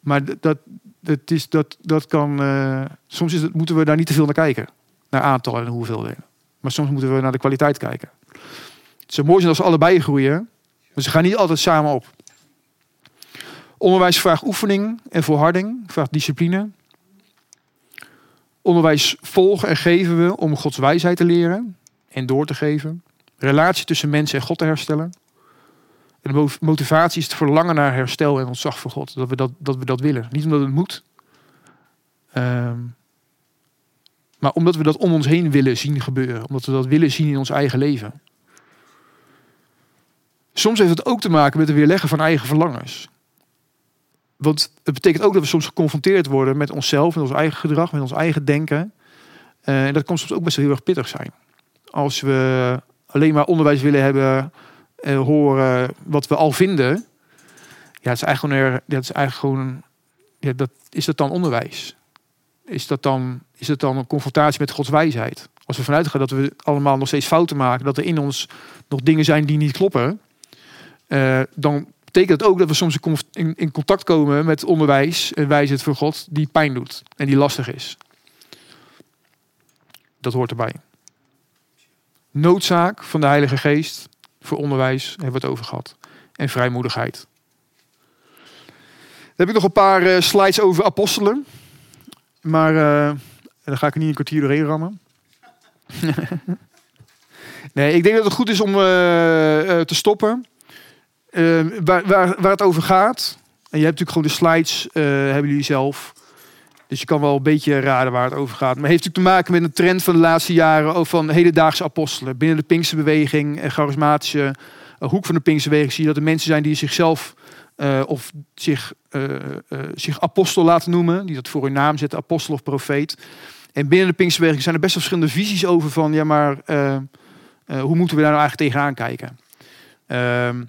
maar dat, dat, is, dat, dat kan. Uh, soms is het, moeten we daar niet te veel naar kijken. Naar aantallen en hoeveelheden. Maar soms moeten we naar de kwaliteit kijken. Het zou mooi zijn als allebei groeien. Maar ze gaan niet altijd samen op. Onderwijs vraagt oefening en volharding, vraagt discipline. Onderwijs volgen en geven we om Gods wijsheid te leren en door te geven. Relatie tussen mensen en God te herstellen. En de motivatie is het verlangen naar herstel en ontzag voor God. Dat we dat, dat, we dat willen. Niet omdat het moet. Um, maar omdat we dat om ons heen willen zien gebeuren. Omdat we dat willen zien in ons eigen leven. Soms heeft het ook te maken met het weerleggen van eigen verlangens. Want het betekent ook dat we soms geconfronteerd worden met onszelf, met ons eigen gedrag, met ons eigen denken. Uh, en dat kan soms ook best heel erg pittig zijn. Als we alleen maar onderwijs willen hebben, uh, horen wat we al vinden. Ja, het is eigenlijk gewoon, dat is eigenlijk gewoon ja, dat, is dat dan onderwijs? Is dat dan, is dat dan een confrontatie met Gods wijsheid? Als we vanuit gaan dat we allemaal nog steeds fouten maken, dat er in ons nog dingen zijn die niet kloppen, uh, dan betekent het ook dat we soms in, in contact komen met onderwijs en wijsheid voor God die pijn doet en die lastig is. Dat hoort erbij. Noodzaak van de Heilige Geest voor onderwijs hebben we het over gehad. En vrijmoedigheid. Dan heb ik nog een paar uh, slides over apostelen. Maar uh, dan ga ik er niet een kwartier doorheen rammen. <laughs> Nee, ik denk dat het goed is om eh, eh, te stoppen. Eh, waar, waar, waar het over gaat. En je hebt natuurlijk gewoon de slides, hebben jullie zelf. Dus je kan wel een beetje raden waar het over gaat. Maar heeft natuurlijk te maken met een trend van de laatste jaren over van hedendaagse apostelen. Binnen de Pinksterbeweging en charismatische hoek van de Pinksterbeweging zie je dat er mensen zijn die zichzelf eh, of zich, eh, eh, zich apostel laten noemen. Die dat voor hun naam zetten, apostel of profeet. En binnen de Pinksterbeweging zijn er best wel verschillende visies over van ja, maar hoe moeten we daar nou eigenlijk tegenaan kijken? Ehm,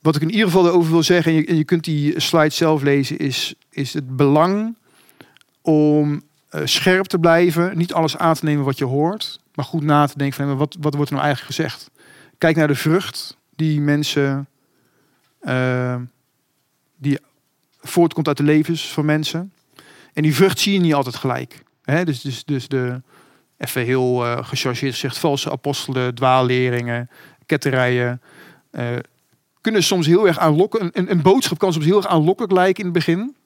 wat ik in ieder geval erover wil zeggen, en je, en je kunt die slide zelf lezen, is, is het belang om scherp te blijven. Niet alles aan te nemen wat je hoort, maar goed na te denken van wat, wat wordt er nou eigenlijk gezegd? Kijk naar de vrucht die mensen, eh, die voortkomt uit de levens van mensen. En die vrucht zie je niet altijd gelijk. Dus, dus, dus de, even heel eh gechargeerd gezegd, valse apostelen, dwaalleringen, ketterijen. eh, kunnen soms heel erg aanlokken. Een, een, boodschap kan soms heel erg aanlokkelijk lijken in het begin.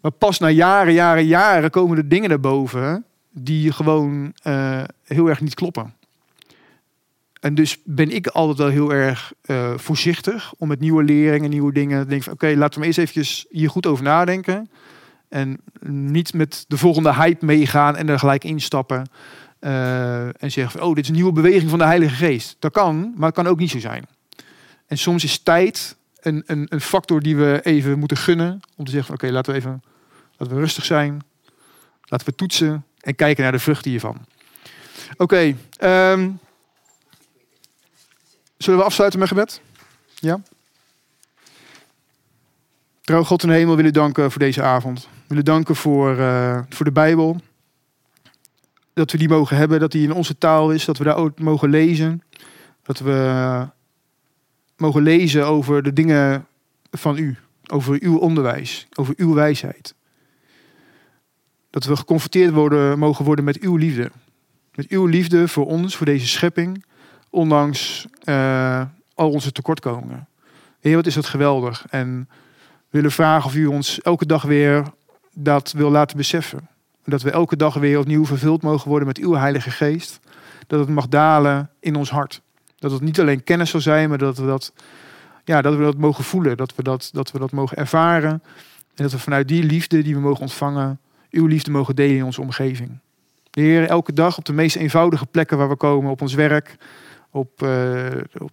Maar pas na jaren, jaren, jaren komen er dingen naar boven die gewoon heel erg niet kloppen. En dus ben ik altijd wel heel erg eh, voorzichtig om met nieuwe leringen, nieuwe dingen te denken van oké, laten we eens eventjes hier goed over nadenken. En niet met de volgende hype meegaan en er gelijk instappen. eh, en zeggen van oh, dit is een nieuwe beweging van de Heilige Geest. Dat kan, maar het kan ook niet zo zijn. En soms is tijd een, een, een factor die we even moeten gunnen. Om te zeggen van oké, laten we even laten we rustig zijn. Laten we toetsen en kijken naar de vruchten hiervan. Oké, ehm, zullen we afsluiten met gebed? Ja? Trouw God in de hemel willen danken voor deze avond. Willen danken voor, eh, voor de Bijbel. Dat we die mogen hebben, dat die in onze taal is, dat we daar ook mogen lezen. Dat we mogen lezen over de dingen van u, over uw onderwijs, over uw wijsheid. Dat we geconfronteerd worden, mogen worden met uw liefde. Met uw liefde voor ons, voor deze schepping, ondanks eh, al onze tekortkomingen. Heer, wat is dat geweldig. En we willen vragen of u ons elke dag weer dat wil laten beseffen. Dat we elke dag weer opnieuw vervuld mogen worden met uw Heilige Geest. Dat het mag dalen in ons hart. Dat het niet alleen kennis zal zijn, maar dat we dat, ja, dat, we dat mogen voelen. Dat we dat, dat we dat mogen ervaren. En dat we vanuit die liefde die we mogen ontvangen, uw liefde mogen delen in onze omgeving. Heer, elke dag op de meest eenvoudige plekken waar we komen, op ons werk, op, eh, op,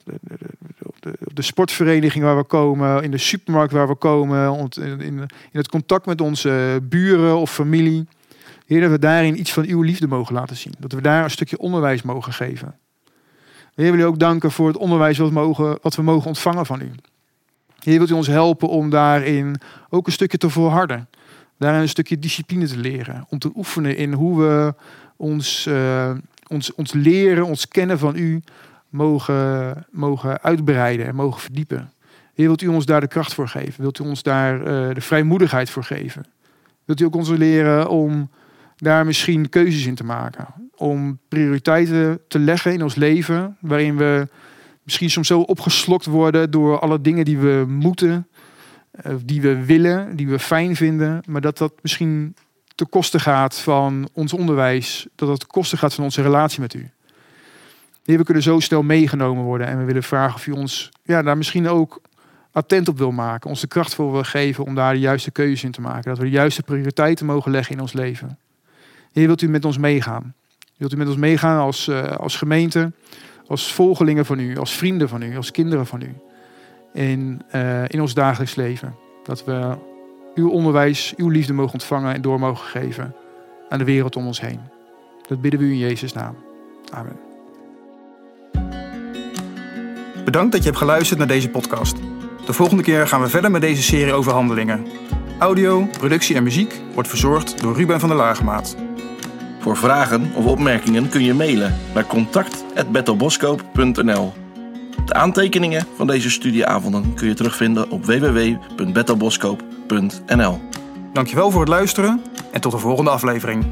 de, sportvereniging waar we komen, in de supermarkt waar we komen, in, in het contact met onze buren of familie. Heer, dat we daarin iets van uw liefde mogen laten zien. Dat we daar een stukje onderwijs mogen geven. Heer, wil u ook danken voor het onderwijs wat, we mogen, wat we mogen ontvangen van u. Heer, wilt u ons helpen om daarin ook een stukje te volharden. Daarin een stukje discipline te leren. Om te oefenen in hoe we ons, eh, ons, ons leren, ons kennen van u mogen, mogen uitbreiden en mogen verdiepen. Wilt u ons daar de kracht voor geven? Wilt u ons daar eh, de vrijmoedigheid voor geven? Wilt u ook ons leren om daar misschien keuzes in te maken? Om prioriteiten te leggen in ons leven, waarin we misschien soms zo opgeslokt worden door alle dingen die we moeten, eh, die we willen, die we fijn vinden, maar dat dat misschien te kosten gaat van ons onderwijs, dat te kosten gaat van onze relatie met u. Heer, we kunnen zo snel meegenomen worden en we willen vragen of u ons ja, daar misschien ook attent op wil maken, ons de kracht voor wil geven om daar de juiste keuzes in te maken, dat we de juiste prioriteiten mogen leggen in ons leven. Heer, wilt u met ons meegaan? Wilt u met ons meegaan als, eh, als gemeente, als volgelingen van u, als vrienden van u, als kinderen van u? In, eh, in ons dagelijks leven. Dat we uw onderwijs, uw liefde mogen ontvangen en door mogen geven aan de wereld om ons heen. Dat bidden we u in Jezus' naam. Amen. Bedankt dat je hebt geluisterd naar deze podcast. De volgende keer gaan we verder met deze serie over handelingen. Audio, productie en muziek wordt verzorgd door Ruben van der Laagmaat. Voor vragen of opmerkingen kun je mailen naar contact.bethelboskoop.nl De aantekeningen van deze studieavonden kun je terugvinden op www.bethelboskoop.nl Dankjewel voor het luisteren en tot de volgende aflevering.